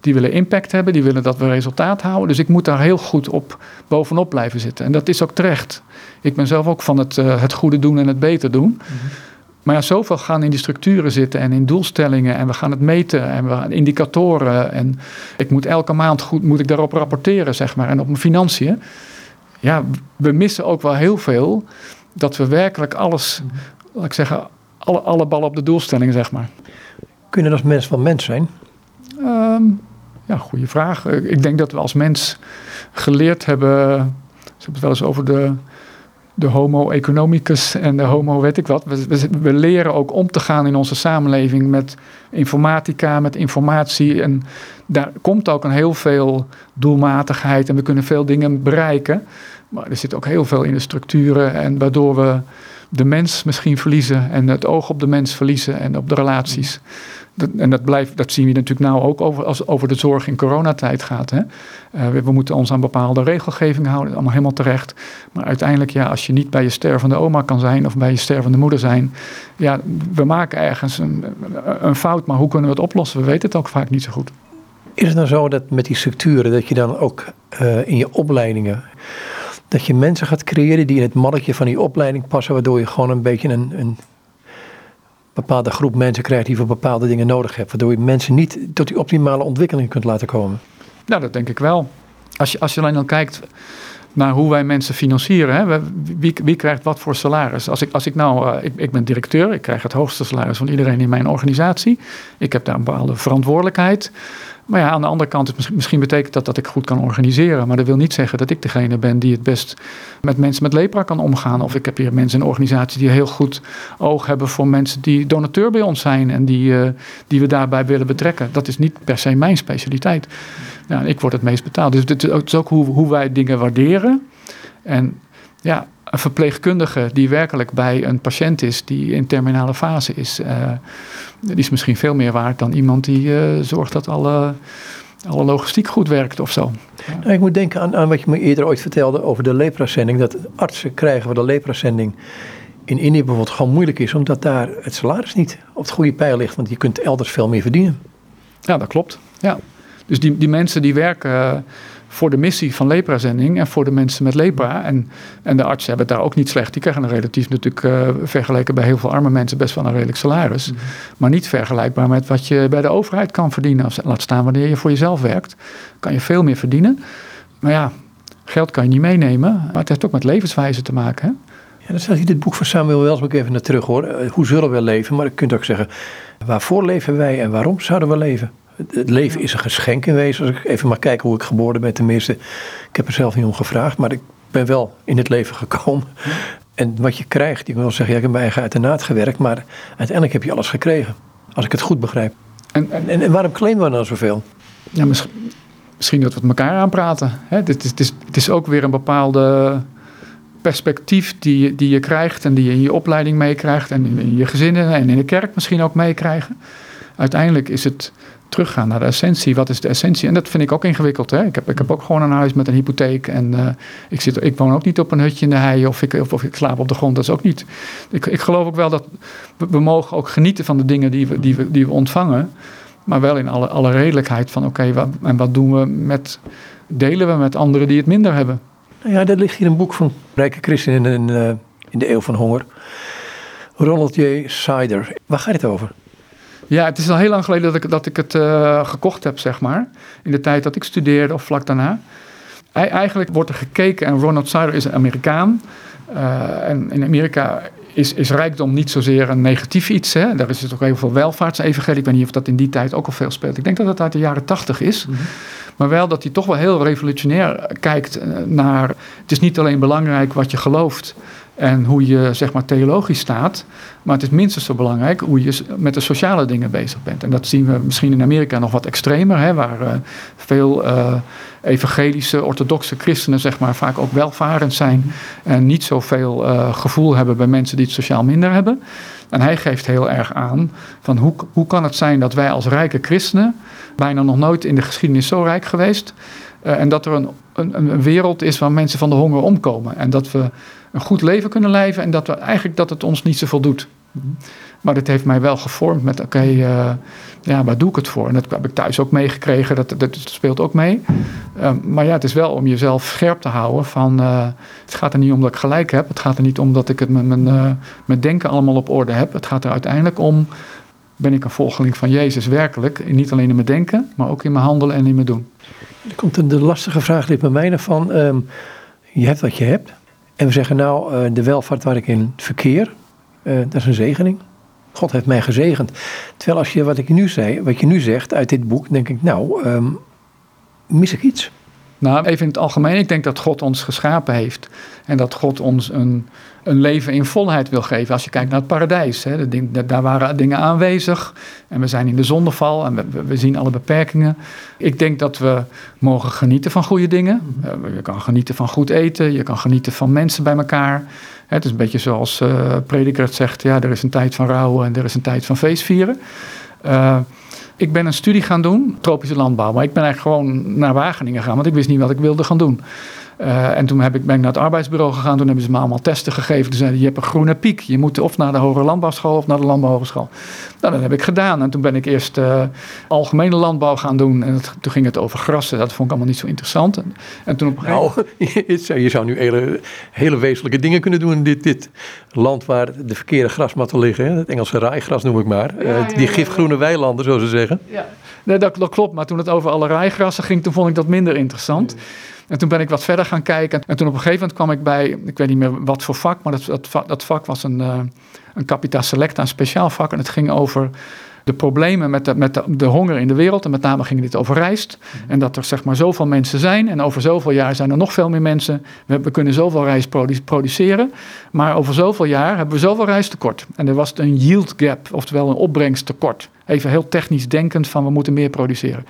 die willen impact hebben, die willen dat we resultaat houden. Dus ik moet daar heel goed op bovenop blijven zitten. En dat is ook terecht. Ik ben zelf ook van het, het goede doen en het beter doen. Mm -hmm. Maar ja, zoveel gaan in die structuren zitten en in doelstellingen en we gaan het meten en we gaan indicatoren en ik moet elke maand goed moet ik daarop rapporteren, zeg maar, en op mijn financiën. Ja, we missen ook wel heel veel dat we werkelijk alles, laat ik zeggen, alle, alle ballen op de doelstelling, zeg maar. Kunnen als mens van mens zijn? Um, ja, goede vraag. Ik denk dat we als mens geleerd hebben, ze hebben het wel eens over de de homo economicus en de homo weet ik wat. We, we, we, leren ook om te gaan in onze samenleving met informatica, met informatie. En daar komt ook een heel veel doelmatigheid en we kunnen veel dingen bereiken. Maar er zit ook heel veel in de structuren en waardoor we de mens misschien verliezen en het oog op de mens verliezen en op de relaties. Dat, en dat, blijft, dat zien we natuurlijk nou ook over, als over de zorg in coronatijd gaat. Hè. Uh, we, moeten ons aan bepaalde regelgeving houden, allemaal helemaal terecht. Maar uiteindelijk, ja, als je niet bij je stervende oma kan zijn of bij je stervende moeder zijn, ja, we maken ergens een, een fout, maar hoe kunnen we het oplossen? We weten het ook vaak niet zo goed. Is het nou zo dat met die structuren, dat je dan ook uh, in je opleidingen, dat je mensen gaat creëren die in het mannetje van die opleiding passen, waardoor je gewoon een beetje een, een bepaalde groep mensen krijgt die voor bepaalde dingen nodig hebt. Waardoor je mensen niet tot die optimale ontwikkeling kunt laten komen. Nou, dat denk ik wel. Als je, als je alleen al kijkt naar hoe wij mensen financieren. Hè? Wie, wie krijgt wat voor salaris? Als ik, als ik nou, uh, ik, ik ben directeur, ik krijg het hoogste salaris van iedereen in mijn organisatie. Ik heb daar een bepaalde verantwoordelijkheid. Maar ja, aan de andere kant, misschien, betekent dat dat ik goed kan organiseren. Maar dat wil niet zeggen dat ik degene ben die het best met mensen met lepra kan omgaan. Of ik heb hier mensen in organisaties die heel goed oog hebben voor mensen die donateur bij ons zijn. En die, uh, die we daarbij willen betrekken. Dat is niet per se mijn specialiteit. Nou, ik word het meest betaald. Dus het is ook hoe, hoe wij dingen waarderen. En ja, een verpleegkundige die werkelijk bij een patiënt is die in terminale fase is, uh, die is misschien veel meer waard dan iemand die uh, zorgt dat alle, alle logistiek goed werkt of zo. Ja. Nou, ik moet denken aan, aan, wat je me eerder ooit vertelde over de leprazending. Dat artsen krijgen voor de leprazending in Indië bijvoorbeeld gewoon moeilijk is, omdat daar het salaris niet op het goede pijl ligt, want je kunt elders veel meer verdienen. Ja, dat klopt. Ja. Dus die, die mensen die werken voor de missie van leprazending en voor de mensen met lepra. En, en de artsen hebben het daar ook niet slecht. Die krijgen een relatief natuurlijk uh, vergeleken bij heel veel arme mensen best wel een redelijk salaris. Mm -hmm. Maar niet vergelijkbaar met wat je bij de overheid kan verdienen. Als, laat staan wanneer je voor jezelf werkt, kan je veel meer verdienen. Maar ja, geld kan je niet meenemen. Maar het heeft ook met levenswijze te maken. Hè? Ja, dat staat hier dit boek van Samuel Welsbeck even naar terug hoor. Hoe zullen we leven? Maar je kunt ook zeggen, waarvoor leven wij en waarom zouden we leven? Het leven is een geschenk in wezen. Als ik even maar kijk hoe ik geboren ben, tenminste. Ik heb er zelf niet om gevraagd, maar ik ben wel in het leven gekomen. En wat je krijgt, ik wil zeggen, ja, ik heb mijn eigen uiteraard gewerkt, maar uiteindelijk heb je alles gekregen. Als ik het goed begrijp. En, en, en waarom claimen we dan zoveel? Ja, misschien, misschien dat we het elkaar aanpraten. Hè? Het, is, het, is, het is ook weer een bepaalde perspectief die, die je krijgt en die je in je opleiding meekrijgt en in, in je gezinnen en in de kerk misschien ook meekrijgen. Uiteindelijk is het teruggaan naar de essentie. Wat is de essentie? En dat vind ik ook ingewikkeld. Hè? Ik, heb, ik heb ook gewoon een huis met een hypotheek. En uh, ik, zit, ik woon ook niet op een hutje in de hei. Of ik, of, ik slaap op de grond. Dat is ook niet. Ik, ik geloof ook wel dat we, we, mogen ook genieten van de dingen die we, die we, die we ontvangen. Maar wel in alle, alle redelijkheid van oké, en wat doen we met. Delen we met anderen die het minder hebben? Nou ja, er ligt hier een boek van Rijke Christen in, in, in de Eeuw van Honger. Ronald J. Sider. Waar gaat het over? Ja, het is al heel lang geleden dat ik, dat ik het uh, gekocht heb, zeg maar. In de tijd dat ik studeerde of vlak daarna. I eigenlijk wordt er gekeken, en Ronald Sider is een Amerikaan. Uh, en in Amerika is, is rijkdom niet zozeer een negatief iets. Hè? Daar is het ook heel veel welvaartsevangelie. Ik weet niet of dat in die tijd ook al veel speelt. Ik denk dat het uit de jaren tachtig is. Mm -hmm. Maar wel dat hij toch wel heel revolutionair kijkt naar... Het is niet alleen belangrijk wat je gelooft en hoe je zeg maar theologisch staat. Maar het is minstens zo belangrijk hoe je met de sociale dingen bezig bent. En dat zien we misschien in Amerika nog wat extremer, hè, waar uh, veel uh, evangelische, orthodoxe christenen zeg maar, vaak ook welvarend zijn en niet zoveel uh, gevoel hebben bij mensen die het sociaal minder hebben. En hij geeft heel erg aan van hoe, hoe kan het zijn dat wij als rijke christenen, bijna nog nooit in de geschiedenis zo rijk geweest, en dat er een, een, een wereld is waar mensen van de honger omkomen. En dat we een goed leven kunnen leven en dat we eigenlijk dat het ons niet zoveel doet. Maar dit heeft mij wel gevormd met oké, uh, ja, waar doe ik het voor? En dat heb ik thuis ook meegekregen, dat, dat, speelt ook mee. Uh, maar ja, het is wel om jezelf scherp te houden van uh, het gaat er niet om dat ik gelijk heb. Het gaat er niet om dat ik het met mijn, mijn denken allemaal op orde heb. Het gaat er uiteindelijk om, ben ik een volgeling van Jezus werkelijk? Niet alleen in mijn denken, maar ook in mijn handelen en in mijn doen. Er komt een de lastige vraag ligt bij mij van, um, je hebt wat je hebt. En we zeggen nou, uh, de welvaart waar ik in verkeer, uh, dat is een zegening. God heeft mij gezegend. Terwijl als je wat ik nu zei, wat je nu zegt uit dit boek, denk ik, nou, um, mis ik iets? Nou, even in het algemeen, ik denk dat God ons geschapen heeft. En dat God ons een, een leven in volheid wil geven. Als je kijkt naar het paradijs, hè, daar waren dingen aanwezig. En we zijn in de zondeval en we, we, zien alle beperkingen. Ik denk dat we mogen genieten van goede dingen. Uh, je kan genieten van goed eten, je kan genieten van mensen bij elkaar. Het is een beetje zoals uh, Prediker het zegt, ja, er is een tijd van rouwen en er is een tijd van feestvieren. Uh, ik ben een studie gaan doen, tropische landbouw. Maar ik ben eigenlijk gewoon naar Wageningen gegaan, want ik wist niet wat ik wilde gaan doen. Uh, en toen heb ik, ben ik naar het arbeidsbureau gegaan. Toen hebben ze me allemaal testen gegeven. Toen zeiden je hebt een groene piek. Je moet of naar de hogere landbouwschool of naar de landbouwhogeschool. Nou, dat heb ik gedaan. En toen ben ik eerst uh, algemene landbouw gaan doen. En toen ging het over grassen. Dat vond ik allemaal niet zo interessant. En, en toen op een nou, je zou nu hele, hele wezenlijke dingen kunnen doen in dit, dit land waar de verkeerde grasmatten liggen. Hè? Het Engelse raaigras noem ik maar. Ja, uh, die ja, gifgroene weilanden, zo ze zeggen. Ja, nee, dat, dat, klopt. Maar toen het over alle raaigrassen ging, toen vond ik dat minder interessant. En toen ben ik wat verder gaan kijken. En toen op een gegeven moment kwam ik bij, ik weet niet meer wat voor vak, maar dat, dat, vak, dat vak was een, uh, een capita selecta, een speciaal vak. En het ging over de problemen met, de, met de, de, honger in de wereld. En met name ging dit over rijst. En dat er zeg maar zoveel mensen zijn. En over zoveel jaar zijn er nog veel meer mensen. We, we kunnen zoveel rijst produceren. Maar over zoveel jaar hebben we zoveel rijst tekort. En er was een yield gap, oftewel een opbrengsttekort. Even heel technisch denkend van we moeten meer produceren.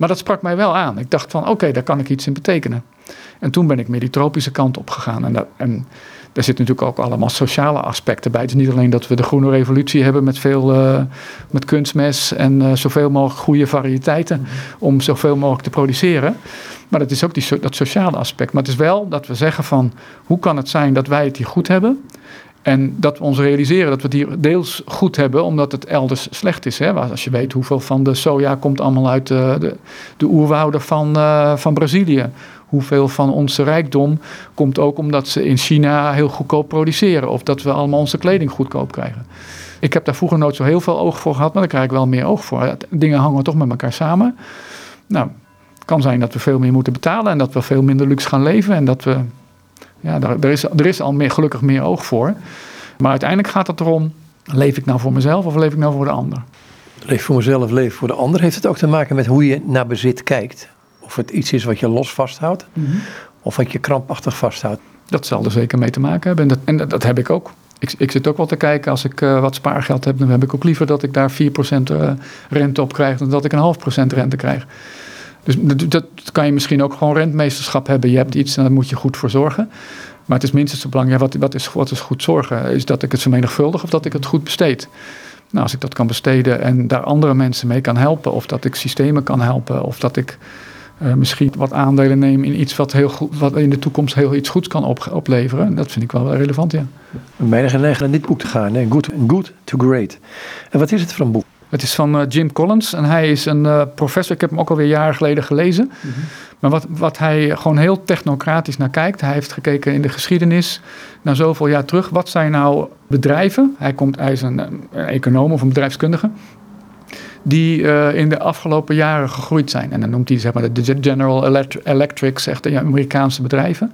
Maar dat sprak mij wel aan. Ik dacht van oké, okay, daar kan ik iets in betekenen. En toen ben ik meer die tropische kant op gegaan. En, dat, en daar zitten natuurlijk ook allemaal sociale aspecten bij. Het is niet alleen dat we de groene revolutie hebben met veel uh, met kunstmest en uh, zoveel mogelijk goede variëteiten om zoveel mogelijk te produceren. Maar het is ook die, dat sociale aspect. Maar het is wel dat we zeggen van hoe kan het zijn dat wij het hier goed hebben en dat we ons realiseren dat we het hier deels goed hebben, omdat het elders slecht is. Hè? Als je weet hoeveel van de soja komt allemaal uit de, de, de oerwouden van, uh, van Brazilië. Hoeveel van onze rijkdom komt ook omdat ze in China heel goedkoop produceren. Of dat we allemaal onze kleding goedkoop krijgen. Ik heb daar vroeger nooit zo heel veel oog voor gehad, maar daar krijg ik wel meer oog voor. Dingen hangen toch met elkaar samen. Nou, het kan zijn dat we veel meer moeten betalen en dat we veel minder luxe gaan leven. En dat we ja, daar, er, is, er is al meer, gelukkig meer oog voor. Maar uiteindelijk gaat het erom, leef ik nou voor mezelf of leef ik nou voor de ander? Leef voor mezelf, leef voor de ander. Heeft het ook te maken met hoe je naar bezit kijkt? Of het iets is wat je los vasthoudt, mm -hmm. of wat je krampachtig vasthoudt? Dat zal er zeker mee te maken hebben. En dat, en dat, dat heb ik ook. Ik, ik, zit ook wel te kijken, als ik uh, wat spaargeld heb, dan heb ik ook liever dat ik daar 4% uh, rente op krijg dan dat ik een half procent rente krijg. Dus dat, kan je misschien ook gewoon rentmeesterschap hebben. Je hebt iets en daar moet je goed voor zorgen. Maar het is minstens zo belangrijk. Wat, wat, is, wat is goed zorgen? Is dat ik het vermenigvuldig of dat ik het goed besteed? Nou, als ik dat kan besteden en daar andere mensen mee kan helpen, of dat ik systemen kan helpen, of dat ik uh, misschien wat aandelen neem in iets wat, heel goed, wat in de toekomst heel iets goeds kan op, opleveren, dat vind ik wel relevant, ja. Bijna geneigd naar dit boek te gaan? Good, good to Great. En wat is het voor een boek? Het is van uh, Jim Collins en hij is een uh, professor. Ik heb hem ook alweer jaren geleden gelezen. Mm -hmm. Maar wat, wat hij gewoon heel technocratisch naar kijkt. Hij heeft gekeken in de geschiedenis naar zoveel jaar terug. Wat zijn nou bedrijven? Hij, komt, hij is een, een econoom of een bedrijfskundige. Die uh, in de afgelopen jaren gegroeid zijn. En dan noemt hij zeg maar de General Electric, zegt de Amerikaanse bedrijven.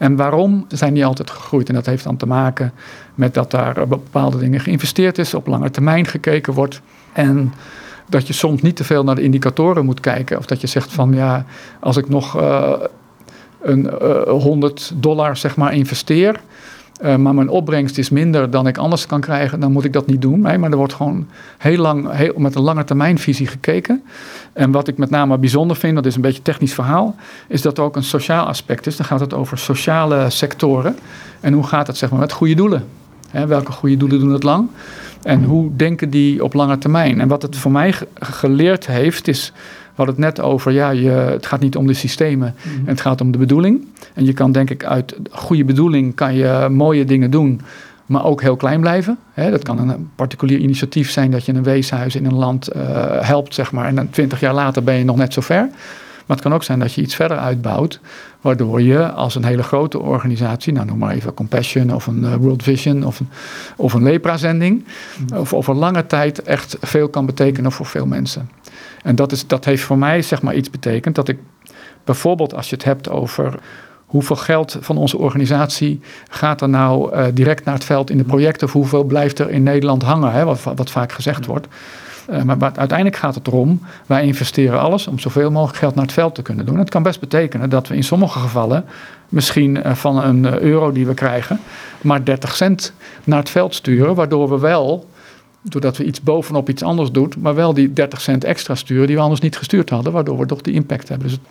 En waarom zijn die altijd gegroeid? En dat heeft dan te maken met dat daar bepaalde dingen geïnvesteerd is, op lange termijn gekeken wordt. En dat je soms niet te veel naar de indicatoren moet kijken. Of dat je zegt van ja, als ik nog uh, een uh, 100 dollar zeg maar investeer. Uh, maar mijn opbrengst is minder dan ik anders kan krijgen, dan moet ik dat niet doen. Nee, maar er wordt gewoon heel lang, heel, met een lange termijnvisie gekeken. En wat ik met name bijzonder vind, dat is een beetje een technisch verhaal, is dat er ook een sociaal aspect is. Dan gaat het over sociale sectoren. En hoe gaat het zeg maar, met goede doelen? Welke goede doelen doen het lang? En hoe denken die op lange termijn? En wat het voor mij geleerd heeft, is. We hadden het net over, ja, je, het gaat niet om de systemen, mm en het gaat om de bedoeling. En je kan denk ik uit goede bedoeling kan je mooie dingen doen, maar ook heel klein blijven. dat kan een particulier initiatief zijn dat je een weeshuis in een land uh, helpt, zeg maar. En dan twintig jaar later ben je nog net zo ver. Maar het kan ook zijn dat je iets verder uitbouwt, waardoor je als een hele grote organisatie, nou noem maar even Compassion of een uh, World Vision of een, of een lepra-zending, of over lange tijd echt veel kan betekenen voor veel mensen. En dat, is, dat heeft voor mij zeg maar iets betekend dat ik bijvoorbeeld als je het hebt over hoeveel geld van onze organisatie gaat er nou uh, direct naar het veld in de projecten of hoeveel blijft er in Nederland hangen, hè, wat, wat vaak gezegd wordt. Uh, maar, uiteindelijk gaat het erom, wij investeren alles om zoveel mogelijk geld naar het veld te kunnen doen. Het kan best betekenen dat we in sommige gevallen misschien uh, van een euro die we krijgen, maar 30 cent naar het veld sturen, waardoor we wel doordat we iets bovenop iets anders doen, maar wel die 30 cent extra sturen die we anders niet gestuurd hadden, waardoor we toch die impact hebben. Dus het,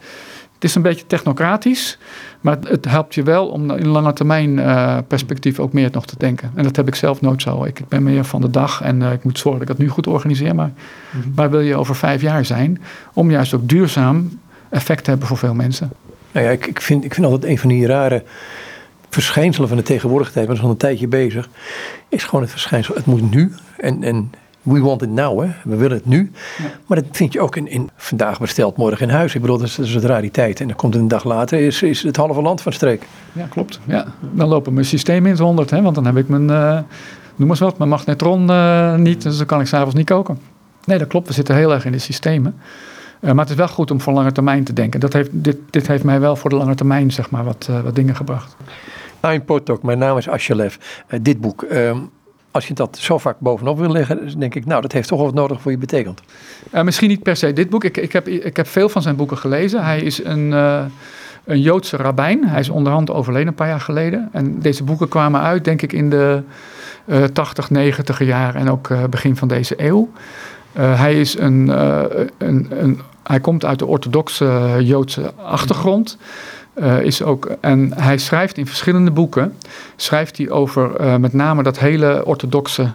het is een beetje technocratisch, maar het, helpt je wel om in lange termijn uh, perspectief ook meer nog te denken. En dat heb ik zelf nooit zo. Ik, ben meer van de dag en uh, ik moet zorgen dat ik het nu goed organiseer. Maar mm waar wil je over vijf jaar zijn? Om juist ook duurzaam effect te hebben voor veel mensen. Nou ja, ik, ik, vind, ik vind altijd een van die rare verschijnselen van de tegenwoordige tijd, maar dat is al een tijdje bezig, is gewoon het verschijnsel. Het moet nu. En, en we want it now, hè. we willen het nu. Maar dat vind je ook in, in vandaag besteld, morgen in huis. Ik bedoel, dat is, dat is het rariteit. En dan komt een dag later, is, is het halve land van streek. Ja, klopt. Ja. Dan lopen mijn systemen in het honderd, hè, want dan heb ik mijn, uh, noem eens wat, mijn magnetron uh, niet. Dus dan kan ik s'avonds niet koken. Nee, dat klopt. We zitten heel erg in de systemen. Uh, maar het is wel goed om voor lange termijn te denken. Dat heeft, dit, dit heeft mij wel voor de lange termijn zeg maar, wat, wat dingen gebracht. Ein Potok, mijn naam is Ashalev. dit boek, ehm, als je dat zo vaak bovenop wil leggen, denk ik, nou, dat heeft toch wat nodig voor je betekend. Uh, misschien niet per se dit boek. Ik, ik, heb, ik heb veel van zijn boeken gelezen. Hij is een, uh, een Joodse rabbijn. Hij is onderhand overleden een paar jaar geleden. En deze boeken kwamen uit, denk ik, in de uh, 80, 90 jaar en ook begin van deze eeuw. hij is een, een, een, hij komt uit de orthodoxe Joodse achtergrond. Uh, is ook, en hij schrijft in verschillende boeken, schrijft hij over uh, met name dat hele orthodoxe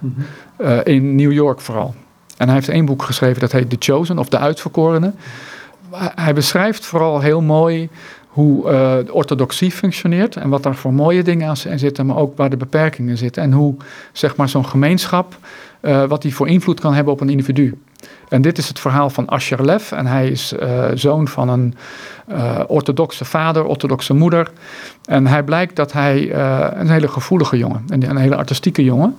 uh, in New York vooral. En hij heeft één boek geschreven dat heet The Chosen of De Uitverkorenen. Hij beschrijft vooral heel mooi hoe de orthodoxie functioneert en wat daar voor mooie dingen aan zitten, maar ook waar de beperkingen zitten. En hoe zeg maar zo'n gemeenschap, wat die voor invloed kan hebben op een individu. En dit is het verhaal van Asher Lev. En hij is uh, zoon van een uh, orthodoxe vader, orthodoxe moeder. En hij blijkt dat hij uh, een hele gevoelige jongen, een, een hele artistieke jongen.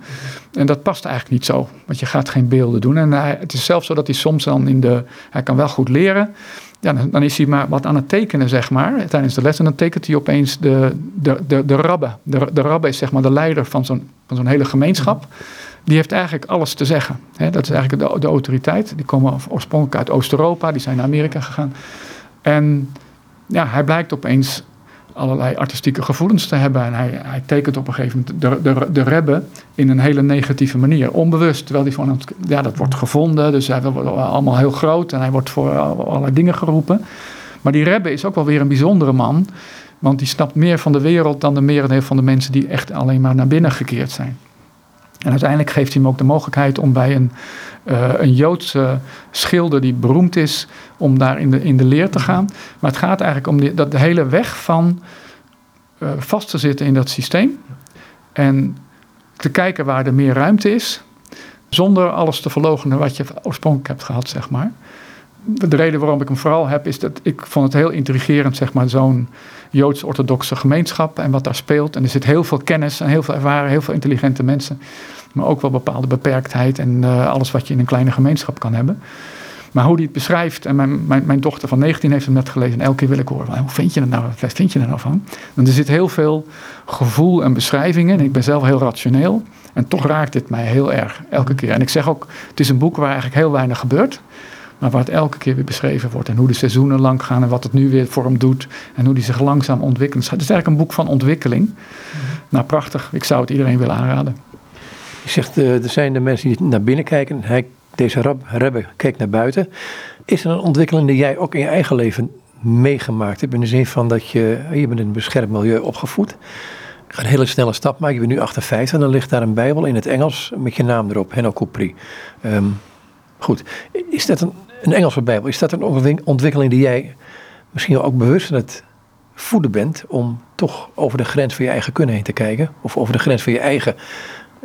En dat past eigenlijk niet zo, want je gaat geen beelden doen. En hij, het is zelfs zo dat hij soms dan in de. Hij kan wel goed leren. Ja, dan is hij maar wat aan het tekenen, zeg maar, tijdens de les. En dan tekent hij opeens de, de, de, de rabbe. De, de rabbe is zeg maar de leider van zo'n, van zo'n hele gemeenschap die heeft eigenlijk alles te zeggen. dat is eigenlijk de, de, autoriteit. Die komen oorspronkelijk uit Oost-Europa, die zijn naar Amerika gegaan. En ja, hij blijkt opeens allerlei artistieke gevoelens te hebben. En hij, hij tekent op een gegeven moment de, de, de rebbe in een hele negatieve manier. Onbewust, terwijl hij van ja, dat wordt gevonden. Dus hij wordt allemaal heel groot en hij wordt voor allerlei dingen geroepen. Maar die rebbe is ook wel weer een bijzondere man. Want die snapt meer van de wereld dan de merendeel van de mensen die echt alleen maar naar binnen gekeerd zijn. En uiteindelijk geeft hij hem ook de mogelijkheid om bij een, uh, een Joodse schilder die beroemd is, om daar in de, in de leer te gaan. Maar het gaat eigenlijk om die, dat de hele weg van uh, vast te zitten in dat systeem. En te kijken waar er meer ruimte is, zonder alles te verloochenen wat je oorspronkelijk hebt gehad, zeg maar. De reden waarom ik hem vooral heb, is dat ik vond het heel intrigerend, zeg maar, zo'n Joods-orthodoxe gemeenschap en wat daar speelt. En er zit heel veel kennis en heel veel ervaren, heel veel intelligente mensen. Maar ook wel bepaalde beperktheid en uh, alles wat je in een kleine gemeenschap kan hebben. Maar hoe hij het beschrijft, en mijn, mijn, mijn dochter van 19 heeft hem net gelezen, en elke keer wil ik horen, hoe vind je het nou, wat vind je er nou van? Want er zit heel veel gevoel en beschrijvingen, en ik ben zelf heel rationeel, en toch raakt dit mij heel erg, elke keer. En ik zeg ook, het is een boek waar eigenlijk heel weinig gebeurt, maar waar het elke keer weer beschreven wordt. En hoe de seizoenen lang gaan en wat het nu weer voor hem doet. En hoe die zich langzaam ontwikkelt. Het is eigenlijk een boek van ontwikkeling. Nou, prachtig. Ik zou het iedereen willen aanraden. Je zegt, uh, er zijn de mensen die naar binnen kijken. Hij, deze rab, Rebbe kijkt naar buiten. Is er een ontwikkeling die jij ook in je eigen leven meegemaakt hebt? In de zin van dat je, je bent in een beschermd milieu opgevoed. Een hele snelle stap maken. Je bent nu 58 en dan ligt daar een bijbel in het Engels met je naam erop. Henno Coupri. Um, goed, is dat een, een Engelse bijbel? Is dat een ontwikkeling die jij misschien ook bewust aan het voeden bent om toch over de grens van je eigen kunnen heen te kijken? Of over de grens van je eigen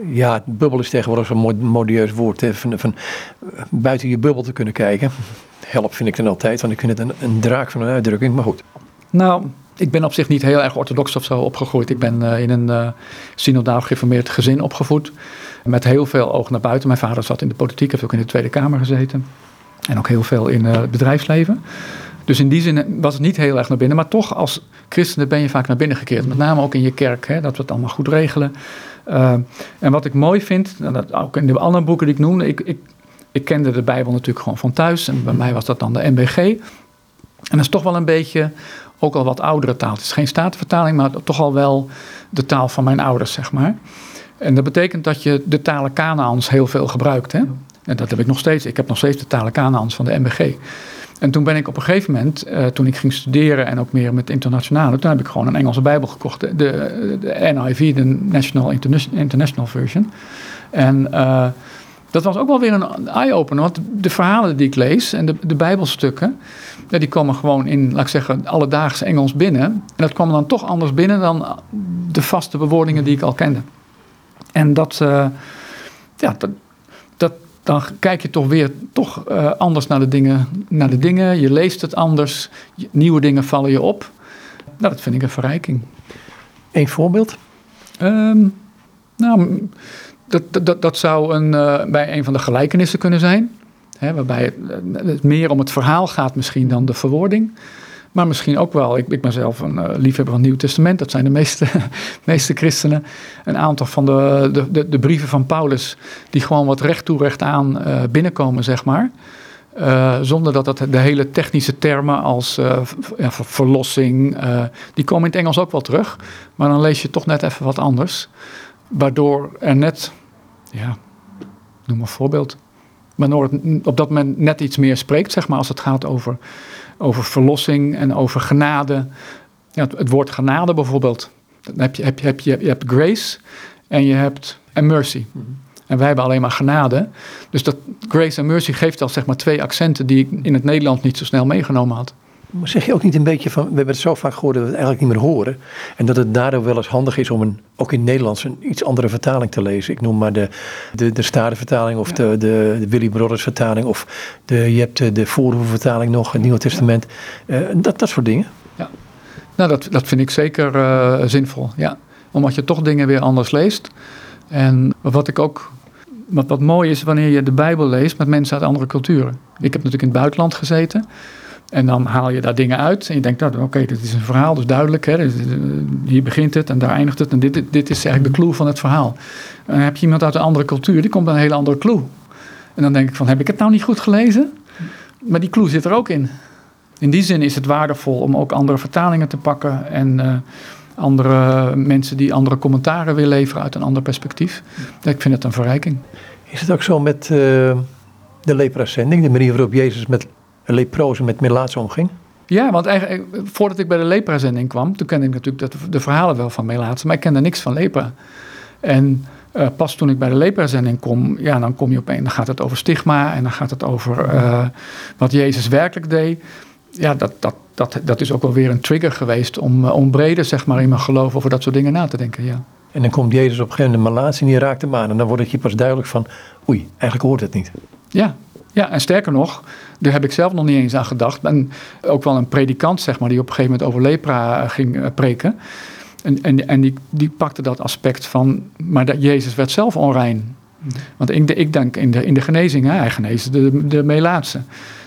ja, bubbel is tegenwoordig zo'n modieus woord. Van, van, buiten je bubbel te kunnen kijken. Help vind ik dan altijd, want ik vind het een, een draak van een uitdrukking, maar goed. Nou, ik ben op zich niet heel erg orthodox of zo opgegroeid. Ik ben uh, in een uh, synodaal gereformeerd gezin opgevoed. Met heel veel oog naar buiten. Mijn vader zat in de politiek, heeft ook in de Tweede Kamer gezeten. En ook heel veel in het bedrijfsleven. Dus in die zin was het niet heel erg naar binnen. Maar toch als christenen ben je vaak naar binnen gekeerd. Met name ook in je kerk, hè, dat we het allemaal goed regelen. Uh, en wat ik mooi vind, en dat ook in de andere boeken die ik noemde, ik, ik, ik kende de Bijbel natuurlijk gewoon van thuis. En bij mij was dat dan de MBG. En dat is toch wel een beetje ook al wat oudere taal. Het is geen statenvertaling, maar toch al wel de taal van mijn ouders, zeg maar. En dat betekent dat je de talen Kanaans heel veel gebruikt. Hè? En dat heb ik nog steeds. Ik heb nog steeds de talen Kanaans van de MBG. En toen ben ik op een gegeven moment, uh, toen ik ging studeren en ook meer met internationale, toen heb ik gewoon een Engelse Bijbel gekocht. De, de, NIV, de National International Version. En uh, dat was ook wel weer een eye-opener. Want de verhalen die ik lees en de, de Bijbelstukken, die komen gewoon in, laat ik zeggen, alledaagse Engels binnen. En dat kwam dan toch anders binnen dan de vaste bewoordingen die ik al kende. En dat, uh, ja, dat, dan kijk je toch weer toch, uh, anders naar de, dingen, naar de dingen. Je leest het anders. Nieuwe dingen vallen je op. Nou, dat vind ik een verrijking. Een voorbeeld? Um, nou, dat, dat, dat zou een, uh, bij een van de gelijkenissen kunnen zijn. Hè, waarbij het, het, meer om het verhaal gaat misschien dan de verwoording. Maar misschien ook wel, ik, ik ben zelf een uh, liefhebber van het Nieuw Testament, dat zijn de meeste, meeste christenen. Een aantal van de, de, de, brieven van Paulus, die gewoon wat recht toe recht aan uh, binnenkomen, zeg maar. Uh, zonder dat dat de hele technische termen als verlossing, die komen in het Engels ook wel terug. Maar dan lees je toch net even wat anders. Waardoor er net, ja, noem een voorbeeld. Het op dat moment net iets meer spreekt, zeg maar, als het gaat over over verlossing en over genade. Ja, het, het, woord genade bijvoorbeeld. Dan heb je, heb je, heb je, je hebt grace en je hebt en mercy. En wij hebben alleen maar genade. Dus dat grace en mercy geeft al zeg maar twee accenten die ik in het Nederlands niet zo snel meegenomen had. Maar zeg je ook niet een beetje van, we hebben het zo vaak gehoord dat we het eigenlijk niet meer horen. En dat het daardoor wel eens handig is om een, ook in het Nederlands een iets andere vertaling te lezen. Ik noem maar de, de, de Statenvertaling of ja. de, de, de Willy Brothers vertaling. Of de, je hebt de, de vertaling nog, het Nieuwe Testament. Uh, dat, dat soort dingen. Ja, nou dat, dat vind ik zeker uh, zinvol. Ja. Omdat je toch dingen weer anders leest. En wat ik ook wat, wat mooi is wanneer je de Bijbel leest met mensen uit andere culturen. Ik heb natuurlijk in het buitenland gezeten. En dan haal je daar dingen uit en je denkt, nou, oké, dit is een verhaal, dus duidelijk. Hè, eh, hier begint het en daar eindigt het. En dit, dit is eigenlijk de clue van het verhaal. En dan heb je iemand uit een andere cultuur, die komt met een hele andere clue. En dan denk ik van, heb ik het nou niet goed gelezen? Maar die clue zit er ook in. In die zin is het waardevol om ook andere vertalingen te pakken en uh, andere mensen die andere commentaren weer leveren uit een ander perspectief. Ik vind het een verrijking. Is het ook zo met uh, de lepra-zending, de manier waarop Jezus met leprozen met melaatse omging? Ja, want eigenlijk, voordat ik bij de lepra-zending kwam, toen kende ik natuurlijk de, de verhalen wel van melaatse, maar ik kende niks van lepra. En uh, pas toen ik bij de lepra-zending kom, ja, dan kom je op een, dan gaat het over stigma en dan gaat het over uh, wat Jezus werkelijk deed. Ja, dat, dat, dat, dat is ook wel weer een trigger geweest om, uh, om breder, zeg maar, in mijn geloof over dat soort dingen na te denken, ja. En dan komt Jezus op een gegeven moment de malaatse en die raakt hem aan. En dan wordt het je pas duidelijk van, oei, eigenlijk hoort het niet. Ja, ja, en sterker nog, daar heb ik zelf nog niet eens aan gedacht. En ook wel een predikant, zeg maar, die op een gegeven moment over lepra eh, ging uh, preken. En, en, en die, die pakte dat aspect van, maar dat Jezus werd zelf onrein. Want ik, ik denk in de, in de genezing, hè, hij geneest de, de melaatse.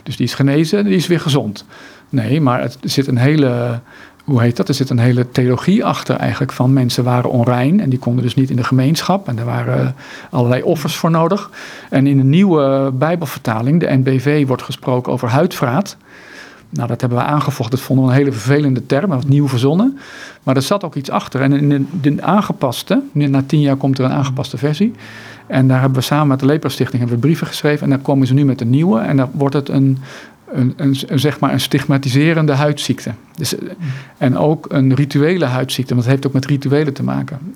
Dus die is genezen, die is weer gezond. Nee, maar het, zit een hele, hoe heet dat? Er zit een hele theologie achter eigenlijk van mensen waren onrein en die konden dus niet in de gemeenschap en er waren allerlei offers voor nodig. En in een nieuwe Bijbelvertaling, de NBV, wordt gesproken over huidvraat. Nou, dat hebben we aangevochten. Dat vonden we een hele vervelende term, wat nieuw verzonnen. Maar er zat ook iets achter. En in de, de aangepaste, na tien jaar komt er een aangepaste versie. En daar hebben we samen met de Lepra Stichting hebben we brieven geschreven. En dan komen ze nu met een nieuwe. En dan wordt het een, een, een, zeg maar een stigmatiserende huidziekte. Dus, en ook een rituele huidziekte, want het heeft ook met rituelen te maken.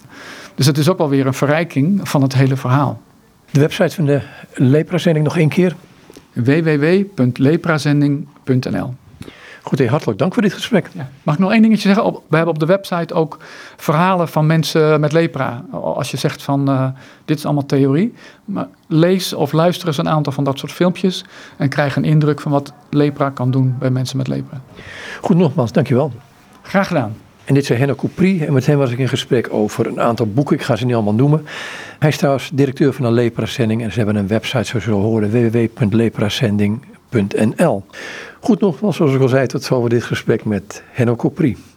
Dus het is ook wel weer een verrijking van het hele verhaal. De website van de Leprazending nog één keer? www.leprazending.nl Goed, hartelijk dank voor dit gesprek. Ja. Mag ik nog één dingetje zeggen? we hebben op de website ook verhalen van mensen met lepra. Als je zegt van uh, dit is allemaal theorie. Maar lees of luister eens een aantal van dat soort filmpjes. En krijg een indruk van wat lepra kan doen bij mensen met lepra. Goed, nogmaals, dankjewel. Graag gedaan. En dit is Henno Coupri en met hem was ik in gesprek over een aantal boeken. Ik ga ze niet allemaal noemen. Hij is trouwens directeur van een leprazending en ze hebben een website zoals we horen www.leprazending.nl Goed nogmaals, zoals ik al zei, tot zover dit gesprek met Henno Coupri.